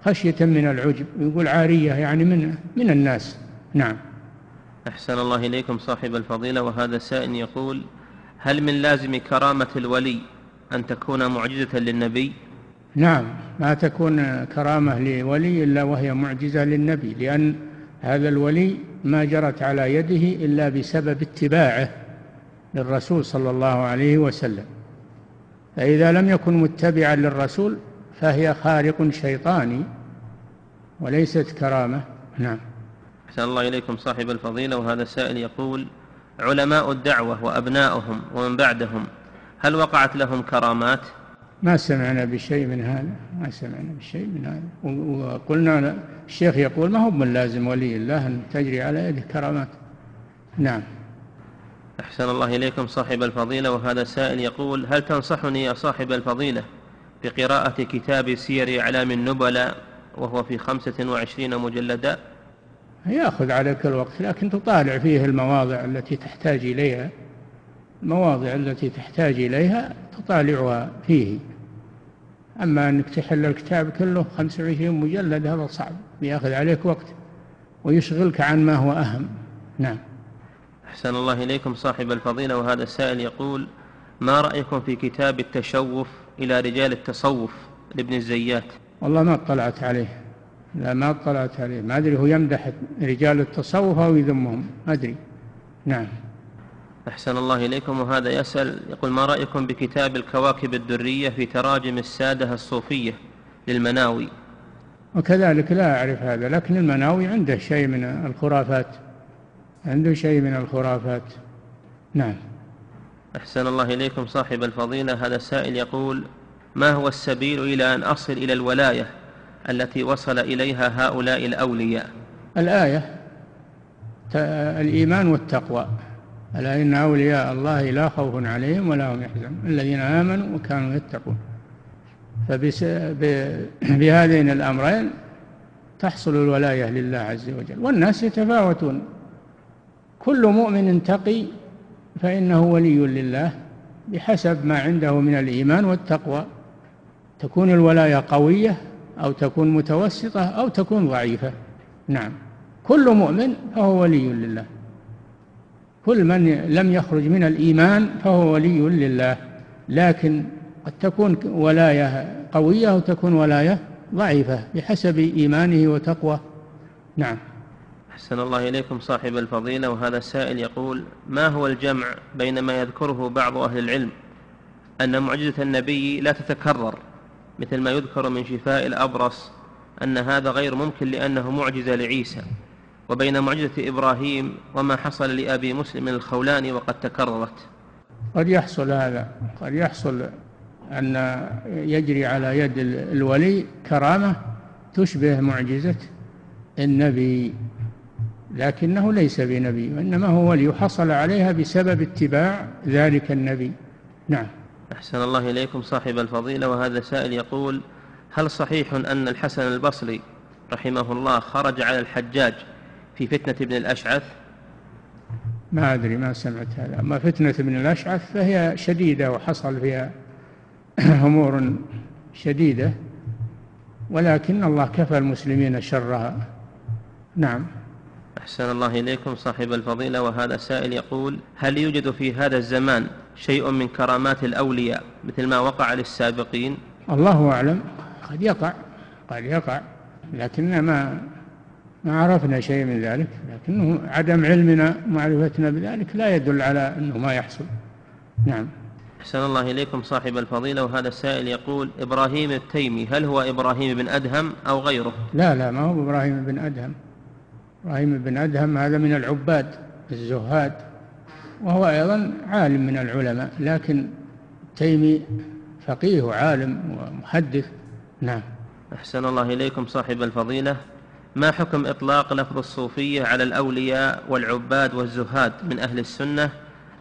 خشية من العجب يقول عارية يعني من من الناس. نعم. أحسن الله إليكم صاحب الفضيلة وهذا سائل يقول هل من لازم كرامة الولي أن تكون معجزة للنبي؟ نعم ما تكون كرامة لولي إلا وهي معجزة للنبي لأن هذا الولي ما جرت على يده إلا بسبب اتباعه للرسول صلى الله عليه وسلم. فإذا لم يكن متبعا للرسول فهي خارق شيطاني وليست كرامة. نعم. أحسن الله إليكم صاحب الفضيلة وهذا السائل يقول علماء الدعوة وأبناؤهم ومن بعدهم. هل وقعت لهم كرامات؟ ما سمعنا بشيء من هذا ما سمعنا بشيء من هذا. وقلنا الشيخ يقول ما هو من لازم ولي الله أن تجري على يده كرامات. نعم. أحسن الله إليكم صاحب الفضيلة. وهذا سائل يقول هل تنصحني يا صاحب الفضيلة بقراءة كتاب سير أعلام النبلاء وهو في خمسة وعشرين مجلدا؟ يأخذ عليك الوقت لكن تطالع فيه المواضع التي تحتاج إليها المواضع التي تحتاج إليها تطالعها فيه. أما أنك تحل الكتاب كله 25 مجلد هذا صعب بياخذ عليك وقت ويشغلك عن ما هو أهم. نعم. أحسن الله إليكم صاحب الفضيلة وهذا السائل يقول ما رأيكم في كتاب التشوف إلى رجال التصوف لابن الزيات؟ والله ما اطلعت عليه. لا ما اطلعت عليه. ما أدري هو يمدح رجال التصوف أو يذمهم. ما أدري. نعم. أحسن الله إليكم. وهذا يسأل يقول ما رأيكم بكتاب الكواكب الدرية في تراجم السادة الصوفية للمناوي؟ وكذلك لا أعرف هذا لكن المناوي عنده شيء من الخرافات. عنده شيء من الخرافات. نعم. أحسن الله إليكم صاحب الفضيلة. هذا السائل يقول ما هو السبيل إلى أن أصل إلى الولاية؟ التي وصل إليها هؤلاء الأولياء. الآية الإيمان والتقوى. ألا إن أولياء الله لا خوف عليهم ولا هم يحزنون. الذين آمنوا وكانوا يتقون. فبهذين الأمرين تحصل الولاية لله عز وجل. والناس يتفاوتون. كل مؤمن تقي فإنه ولي لله بحسب ما عنده من الإيمان والتقوى. تكون الولاية قوية أو تكون متوسطة أو تكون ضعيفة. نعم. كل مؤمن فهو ولي لله. كل من لم يخرج من الإيمان فهو ولي لله. لكن قد تكون ولاية قوية وتكون ولاية ضعيفة بحسب إيمانه وتقوى. نعم. أحسن الله إليكم صاحب الفضيلة. وهذا السائل يقول ما هو الجمع بين ما يذكره بعض أهل العلم أن معجزة النبي لا تتكرر مثل ما يذكر من شفاء الأبرص أن هذا غير ممكن لأنه معجزة لعيسى. وبين معجزة إبراهيم وما حصل لأبي مسلم الخولاني وقد تكررت. قد يحصل هذا. قد يحصل أن يجري على يد الولي كرامة تشبه معجزة النبي لكنه ليس بنبي وإنما هو ولي حصل عليها بسبب اتباع ذلك النبي. نعم. أحسن الله إليكم صاحب الفضيلة وهذا سائل يقول هل صحيح أن الحسن البصري رحمه الله خرج على الحجاج في فتنة ابن الأشعث؟ ما أدري ما سمعت هذا. أما فتنة ابن الأشعث فهي شديدة وحصل فيها أمور شديدة ولكن الله كفى المسلمين شرها. نعم. أحسن الله إليكم صاحب الفضيلة وهذا سائل يقول هل يوجد في هذا الزمان شيء من كرامات الأولياء مثل ما وقع للسابقين. الله أعلم. قد يقع قد يقع لكن ما ما عرفنا شيء من ذلك. لكنه عدم علمنا معرفتنا بذلك لا يدل على أنه ما يحصل. نعم. أحسن الله إليكم صاحب الفضيلة. وهذا السائل يقول إبراهيم التيمي هل هو إبراهيم بن أدهم أو غيره؟ لا لا ما هو إبراهيم بن أدهم. إبراهيم بن أدهم هذا من العباد الزهاد. وهو أيضا عالم من العلماء لكن تيمي فقيه وعالم ومحدث. نعم. أحسن الله إليكم صاحب الفضيلة. ما حكم إطلاق لفظ الصوفية على الأولياء والعباد والزهاد من أهل السنة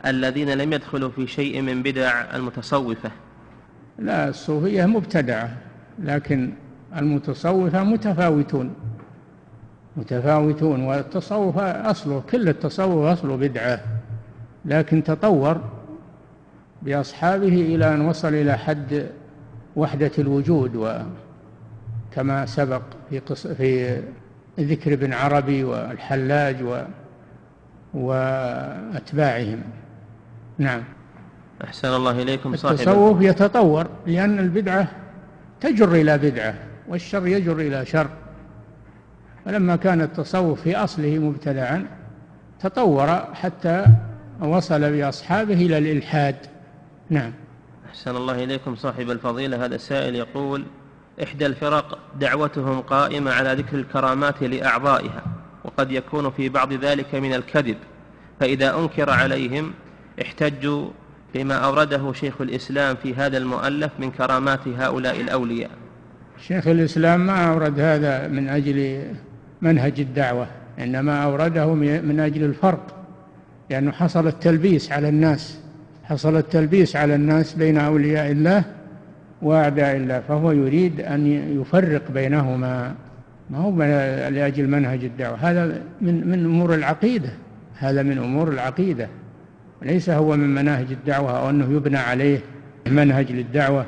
الذين لم يدخلوا في شيء من بدع المتصوفة؟ لا الصوفية مبتدعة لكن المتصوفة متفاوتون. متفاوتون والتصوف أصله كل التصوف أصله بدعة. لكن تطور بأصحابه إلى أن وصل إلى حد وحدة الوجود وكما سبق في قص في ذكر ابن عربي والحلاج و وأتباعهم. نعم. أحسن الله إليكم صاحب التصوف يتطور لأن البدعة تجر إلى بدعة والشر يجر إلى شر. فلما كان التصوف في أصله مبتدعا تطور حتى وصل بأصحابه إلى الإلحاد. نعم. أحسن الله إليكم صاحب الفضيلة. هذا السائل يقول إحدى الفرق دعوتهم قائمة على ذكر الكرامات لأعضائها وقد يكون في بعض ذلك من الكذب فإذا أنكر عليهم احتجوا بما أورده شيخ الإسلام في هذا المؤلف من كرامات هؤلاء الأولياء. شيخ الإسلام ما أورد هذا من أجل منهج الدعوة إنما أورده من أجل الفرق. لأنه حصل التلبيس على الناس حصل التلبيس على الناس بين أولياء الله وأعداء الله فهو يريد أن يفرق بينهما. ما هو لأجل منهج الدعوة؟ هذا من من أمور العقيدة هذا من أمور العقيدة. ليس هو من مناهج الدعوة أو أنه يبنى عليه منهج للدعوة.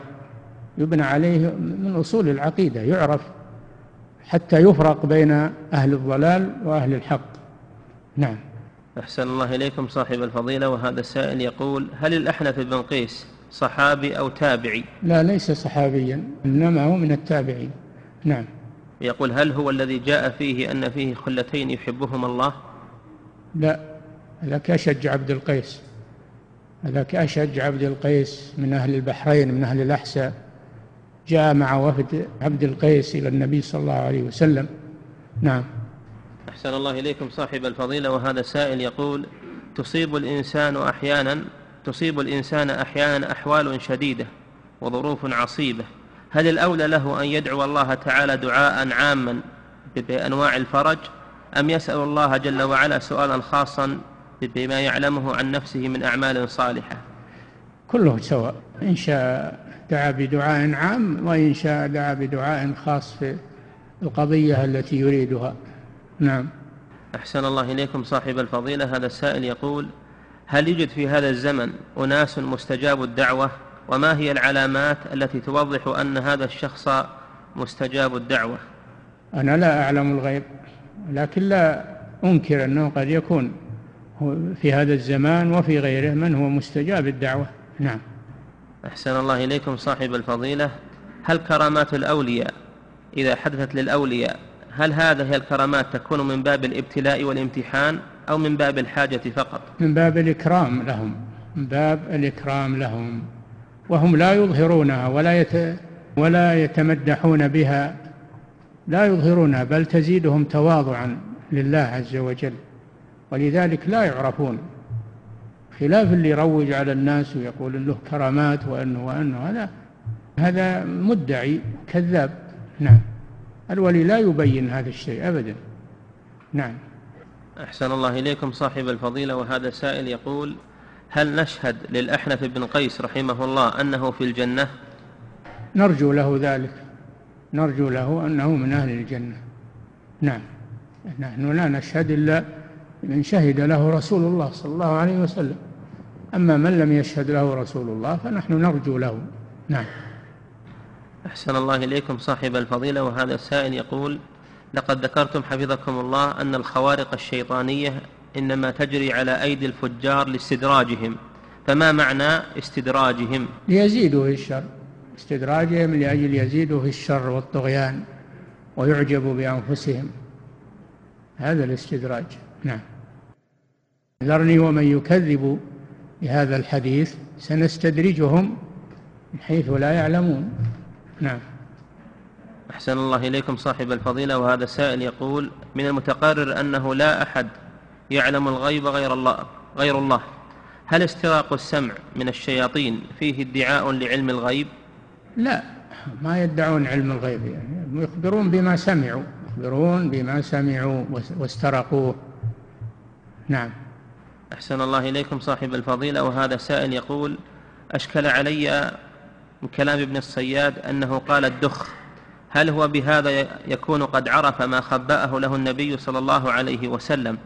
يبنى عليه من أصول العقيدة يعرف حتى يفرق بين أهل الضلال وأهل الحق. نعم. أحسن الله إليكم صاحب الفضيلة وهذا السائل يقول هل الأحنف بن قيس صحابي أو تابعي؟ لا ليس صحابيا إنما هو من التابعين. نعم. يقول هل هو الذي جاء فيه أن فيه خلتين يحبهما الله؟ لا هذاك أشج عبد القيس. هذاك أشج عبد القيس من أهل البحرين من أهل الأحساء. جاء مع وفد عبد القيس إلى النبي صلى الله عليه وسلم. نعم. أحسن الله إليكم صاحب الفضيلة وهذا سائل يقول تصيب الإنسان أحيانا تصيب الإنسان أحيانا أحوال شديدة وظروف عصيبة. هل الأولى له أن يدعو الله تعالى دعاء عاما بأنواع الفرج أم يسأل الله جل وعلا سؤالا خاصا بما يعلمه عن نفسه من أعمال صالحة؟ كله سواء إن شاء دعا بدعاء عام وإن شاء دعا بدعاء خاص في القضية التي يريدها. نعم. أحسن الله إليكم صاحب الفضيلة. هذا السائل يقول هل يوجد في هذا الزمن أناس مستجاب الدعوة؟ وما هي العلامات التي توضح أن هذا الشخص مستجاب الدعوة؟ أنا لا أعلم الغيب لكن لا أنكر أنه قد يكون في هذا الزمان وفي غيره من هو مستجاب الدعوة. نعم. أحسن الله إليكم صاحب الفضيلة. هل كرامات الأولياء إذا حدثت للأولياء هل هذه الكرامات تكون من باب الابتلاء والامتحان أو من باب الحاجة فقط؟ من باب الإكرام لهم من باب الإكرام لهم. وهم لا يظهرونها ولا يت ولا يتمدحون بها. لا يظهرونها بل تزيدهم تواضعا لله عز وجل. ولذلك لا يعرفون. خلاف اللي يروج على الناس ويقول له كرامات وانه وانه هذا هذا مدعي كذاب. نعم. الولي لا يبين هذا الشيء ابدا. نعم. أحسن الله إليكم صاحب الفضيلة وهذا سائل يقول هل نشهد للأحنف بن قيس رحمه الله أنه في الجنة؟ نرجو له ذلك. نرجو له أنه من أهل الجنة. نعم. نحن لا نشهد إلا من شهد له رسول الله صلى الله عليه وسلم. أما من لم يشهد له رسول الله فنحن نرجو له. نعم. أحسن الله إليكم صاحب الفضيلة وهذا السائل يقول لقد ذكرتم حفظكم الله أن الخوارق الشيطانية إنما تجري على أيدي الفجار لاستدراجهم فما معنى استدراجهم؟ ليزيدوا في الشر استدراجهم لأجل يزيدوا في الشر والطغيان ويعجبوا بأنفسهم. هذا الاستدراج نعم. ذرني ومن يكذب بهذا الحديث سنستدرجهم من حيث لا يعلمون. نعم. أحسن الله إليكم صاحب الفضيلة وهذا السائل يقول من المتقرر أنه لا أحد يعلم الغيب غير الله غير الله. هل استراق السمع من الشياطين فيه ادعاء لعلم الغيب؟ لا ما يدعون علم الغيب يعني. يخبرون بما سمعوا يخبرون بما سمعوا واسترقوه. نعم. أحسن الله إليكم صاحب الفضيلة وهذا سائل يقول أشكل علي من كلام ابن الصياد أنه قال الدخ هل هو بهذا يكون قد عرف ما خبأه له النبي صلى الله عليه وسلم؟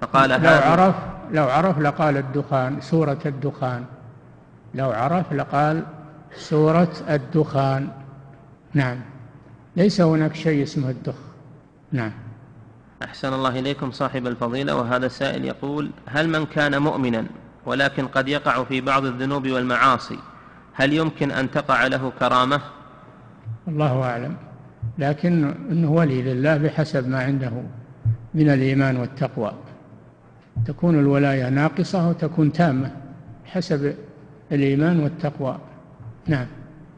فقال لو عرف لو عرف لقال الدخان سورة الدخان. لو عرف لقال سورة الدخان. نعم. ليس هناك شيء اسمه الدخ. نعم. أحسن الله إليكم صاحب الفضيلة وهذا السائل يقول هل من كان مؤمنا ولكن قد يقع في بعض الذنوب والمعاصي؟ هل يمكن أن تقع له كرامة؟ الله أعلم. لكن إنه ولي لله بحسب ما عنده من الإيمان والتقوى. تكون الولاية ناقصة وتكون تامة حسب الإيمان والتقوى. نعم.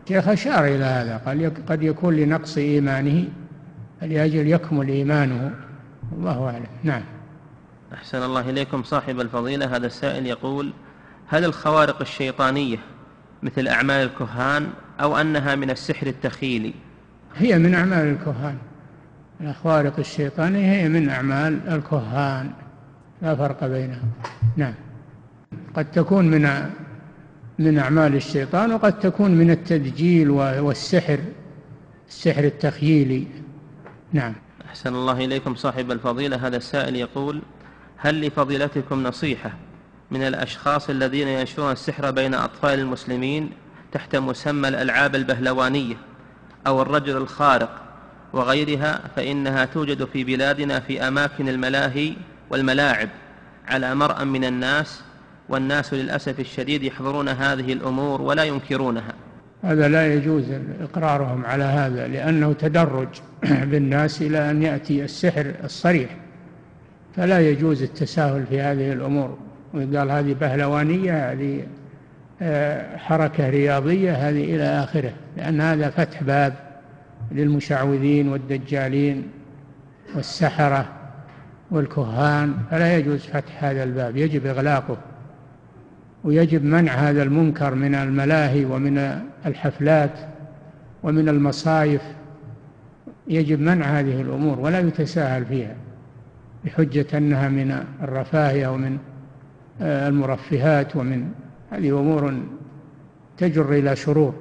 شيخ أشار إلى هذا. قال قد يكون لنقص إيمانه لأجل يكمل إيمانه. الله أعلم. نعم. أحسن الله إليكم. صاحب الفضيلة هذا السائل يقول هل الخوارق الشيطانية مثل أعمال الكهان أو أنها من السحر التخيلي. هي من أعمال الكهان. الخوارق الشيطانية هي من أعمال الكهان. لا فرق بينها نعم. قد تكون من من أعمال الشيطان وقد تكون من التدجيل والسحر السحر التخييلي نعم. أحسن الله إليكم صاحب الفضيلة. هذا السائل يقول هل لفضيلتكم نصيحة؟ من الأشخاص الذين ينشرون السحر بين أطفال المسلمين تحت مسمى الألعاب البهلوانية أو الرجل الخارق وغيرها فإنها توجد في بلادنا في أماكن الملاهي والملاعب على مرأى من الناس والناس للأسف الشديد يحضرون هذه الأمور ولا ينكرونها. هذا لا يجوز إقرارهم على هذا لأنه تدرج بالناس إلى أن يأتي السحر الصريح. فلا يجوز التساهل في هذه الأمور. وقال هذه بهلوانية هذه آه، حركة رياضية هذه إلى آخره لأن هذا فتح باب للمشعوذين والدجالين والسحرة والكهان فلا يجوز فتح هذا الباب يجب إغلاقه ويجب منع هذا المنكر من الملاهي ومن الحفلات ومن المصايف يجب منع هذه الأمور ولا يتساهل فيها بحجة أنها من الرفاهية ومن المرفهات ومن هذه أمور تجر إلى شرور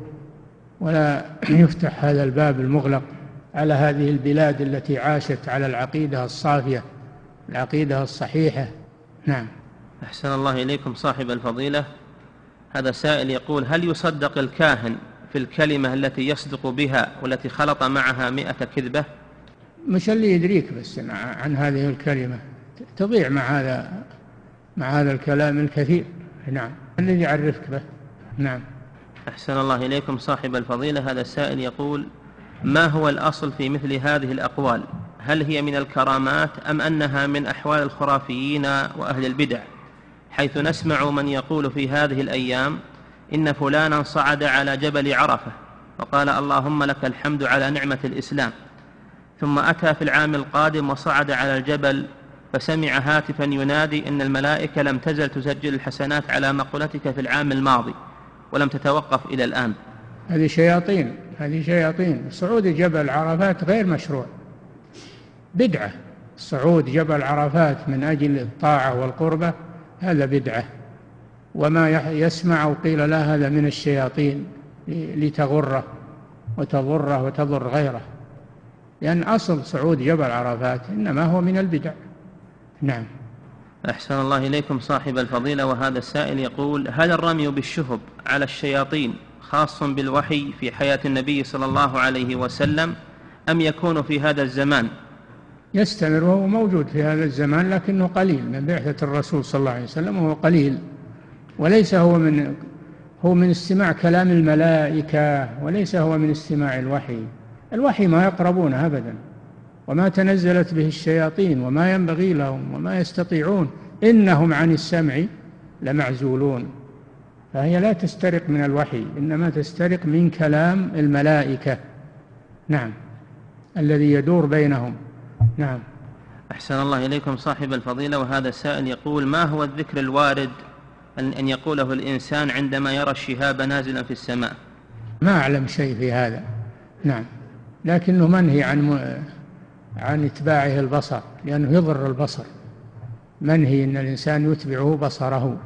ولا يفتح هذا الباب المغلق على هذه البلاد التي عاشت على العقيدة الصافية العقيدة الصحيحة. نعم. أحسن الله إليكم صاحب الفضيلة. هذا سائل يقول هل يصدق الكاهن في الكلمة التي يصدق بها والتي خلط معها مئة كذبة؟ مش اللي يدريك بس عن هذه الكلمة تضيع مع هذا مع هذا الكلام الكثير. نعم. الذي يعرفك به نعم. أحسن الله إليكم صاحب الفضيلة. هذا السائل يقول ما هو الأصل في مثل هذه الأقوال؟ هل هي من الكرامات أم أنها من أحوال الخرافيين وأهل البدع؟ حيث نسمع من يقول في هذه الأيام إن فلانا صعد على جبل عرفة وقال اللهم لك الحمد على نعمة الإسلام ثم أتى في العام القادم وصعد على الجبل فسمع هاتفا ينادي إن الملائكة لم تزل تسجل الحسنات على مقولتك في العام الماضي ولم تتوقف إلى الآن. هذه شياطين هذه شياطين. صعود جبل عرفات غير مشروع. بدعة. صعود جبل عرفات من أجل الطاعة والقربة هذا بدعة. وما يسمع وقيل لا هذا من الشياطين لتغره وتضره وتضر غيره. لأن أصل صعود جبل عرفات إنما هو من البدع. نعم. أحسن الله إليكم صاحب الفضيلة وهذا السائل يقول هل الرمي بالشهب على الشياطين خاص بالوحي في حياة النبي صلى الله عليه وسلم أم يكون في هذا الزمان؟ يستمر وهو موجود في هذا الزمان لكنه قليل من بعثة الرسول صلى الله عليه وسلم وهو قليل. وليس هو من هو من استماع كلام الملائكة وليس هو من استماع الوحي. الوحي ما يقربونه أبدا. وما تنزلت به الشياطين وما ينبغي لهم وما يستطيعون إنهم عن السمع لمعزولون. فهي لا تسترق من الوحي إنما تسترق من كلام الملائكة. نعم. الذي يدور بينهم. نعم. أحسن الله إليكم صاحب الفضيلة وهذا السائل يقول ما هو الذكر الوارد أن يقوله الإنسان عندما يرى الشهاب نازلا في السماء؟ ما أعلم شيء في هذا. نعم. لكنه منهي عن عن اتباعه البصر لأنه يضر البصر. منهي أن الإنسان يتبعه بصره.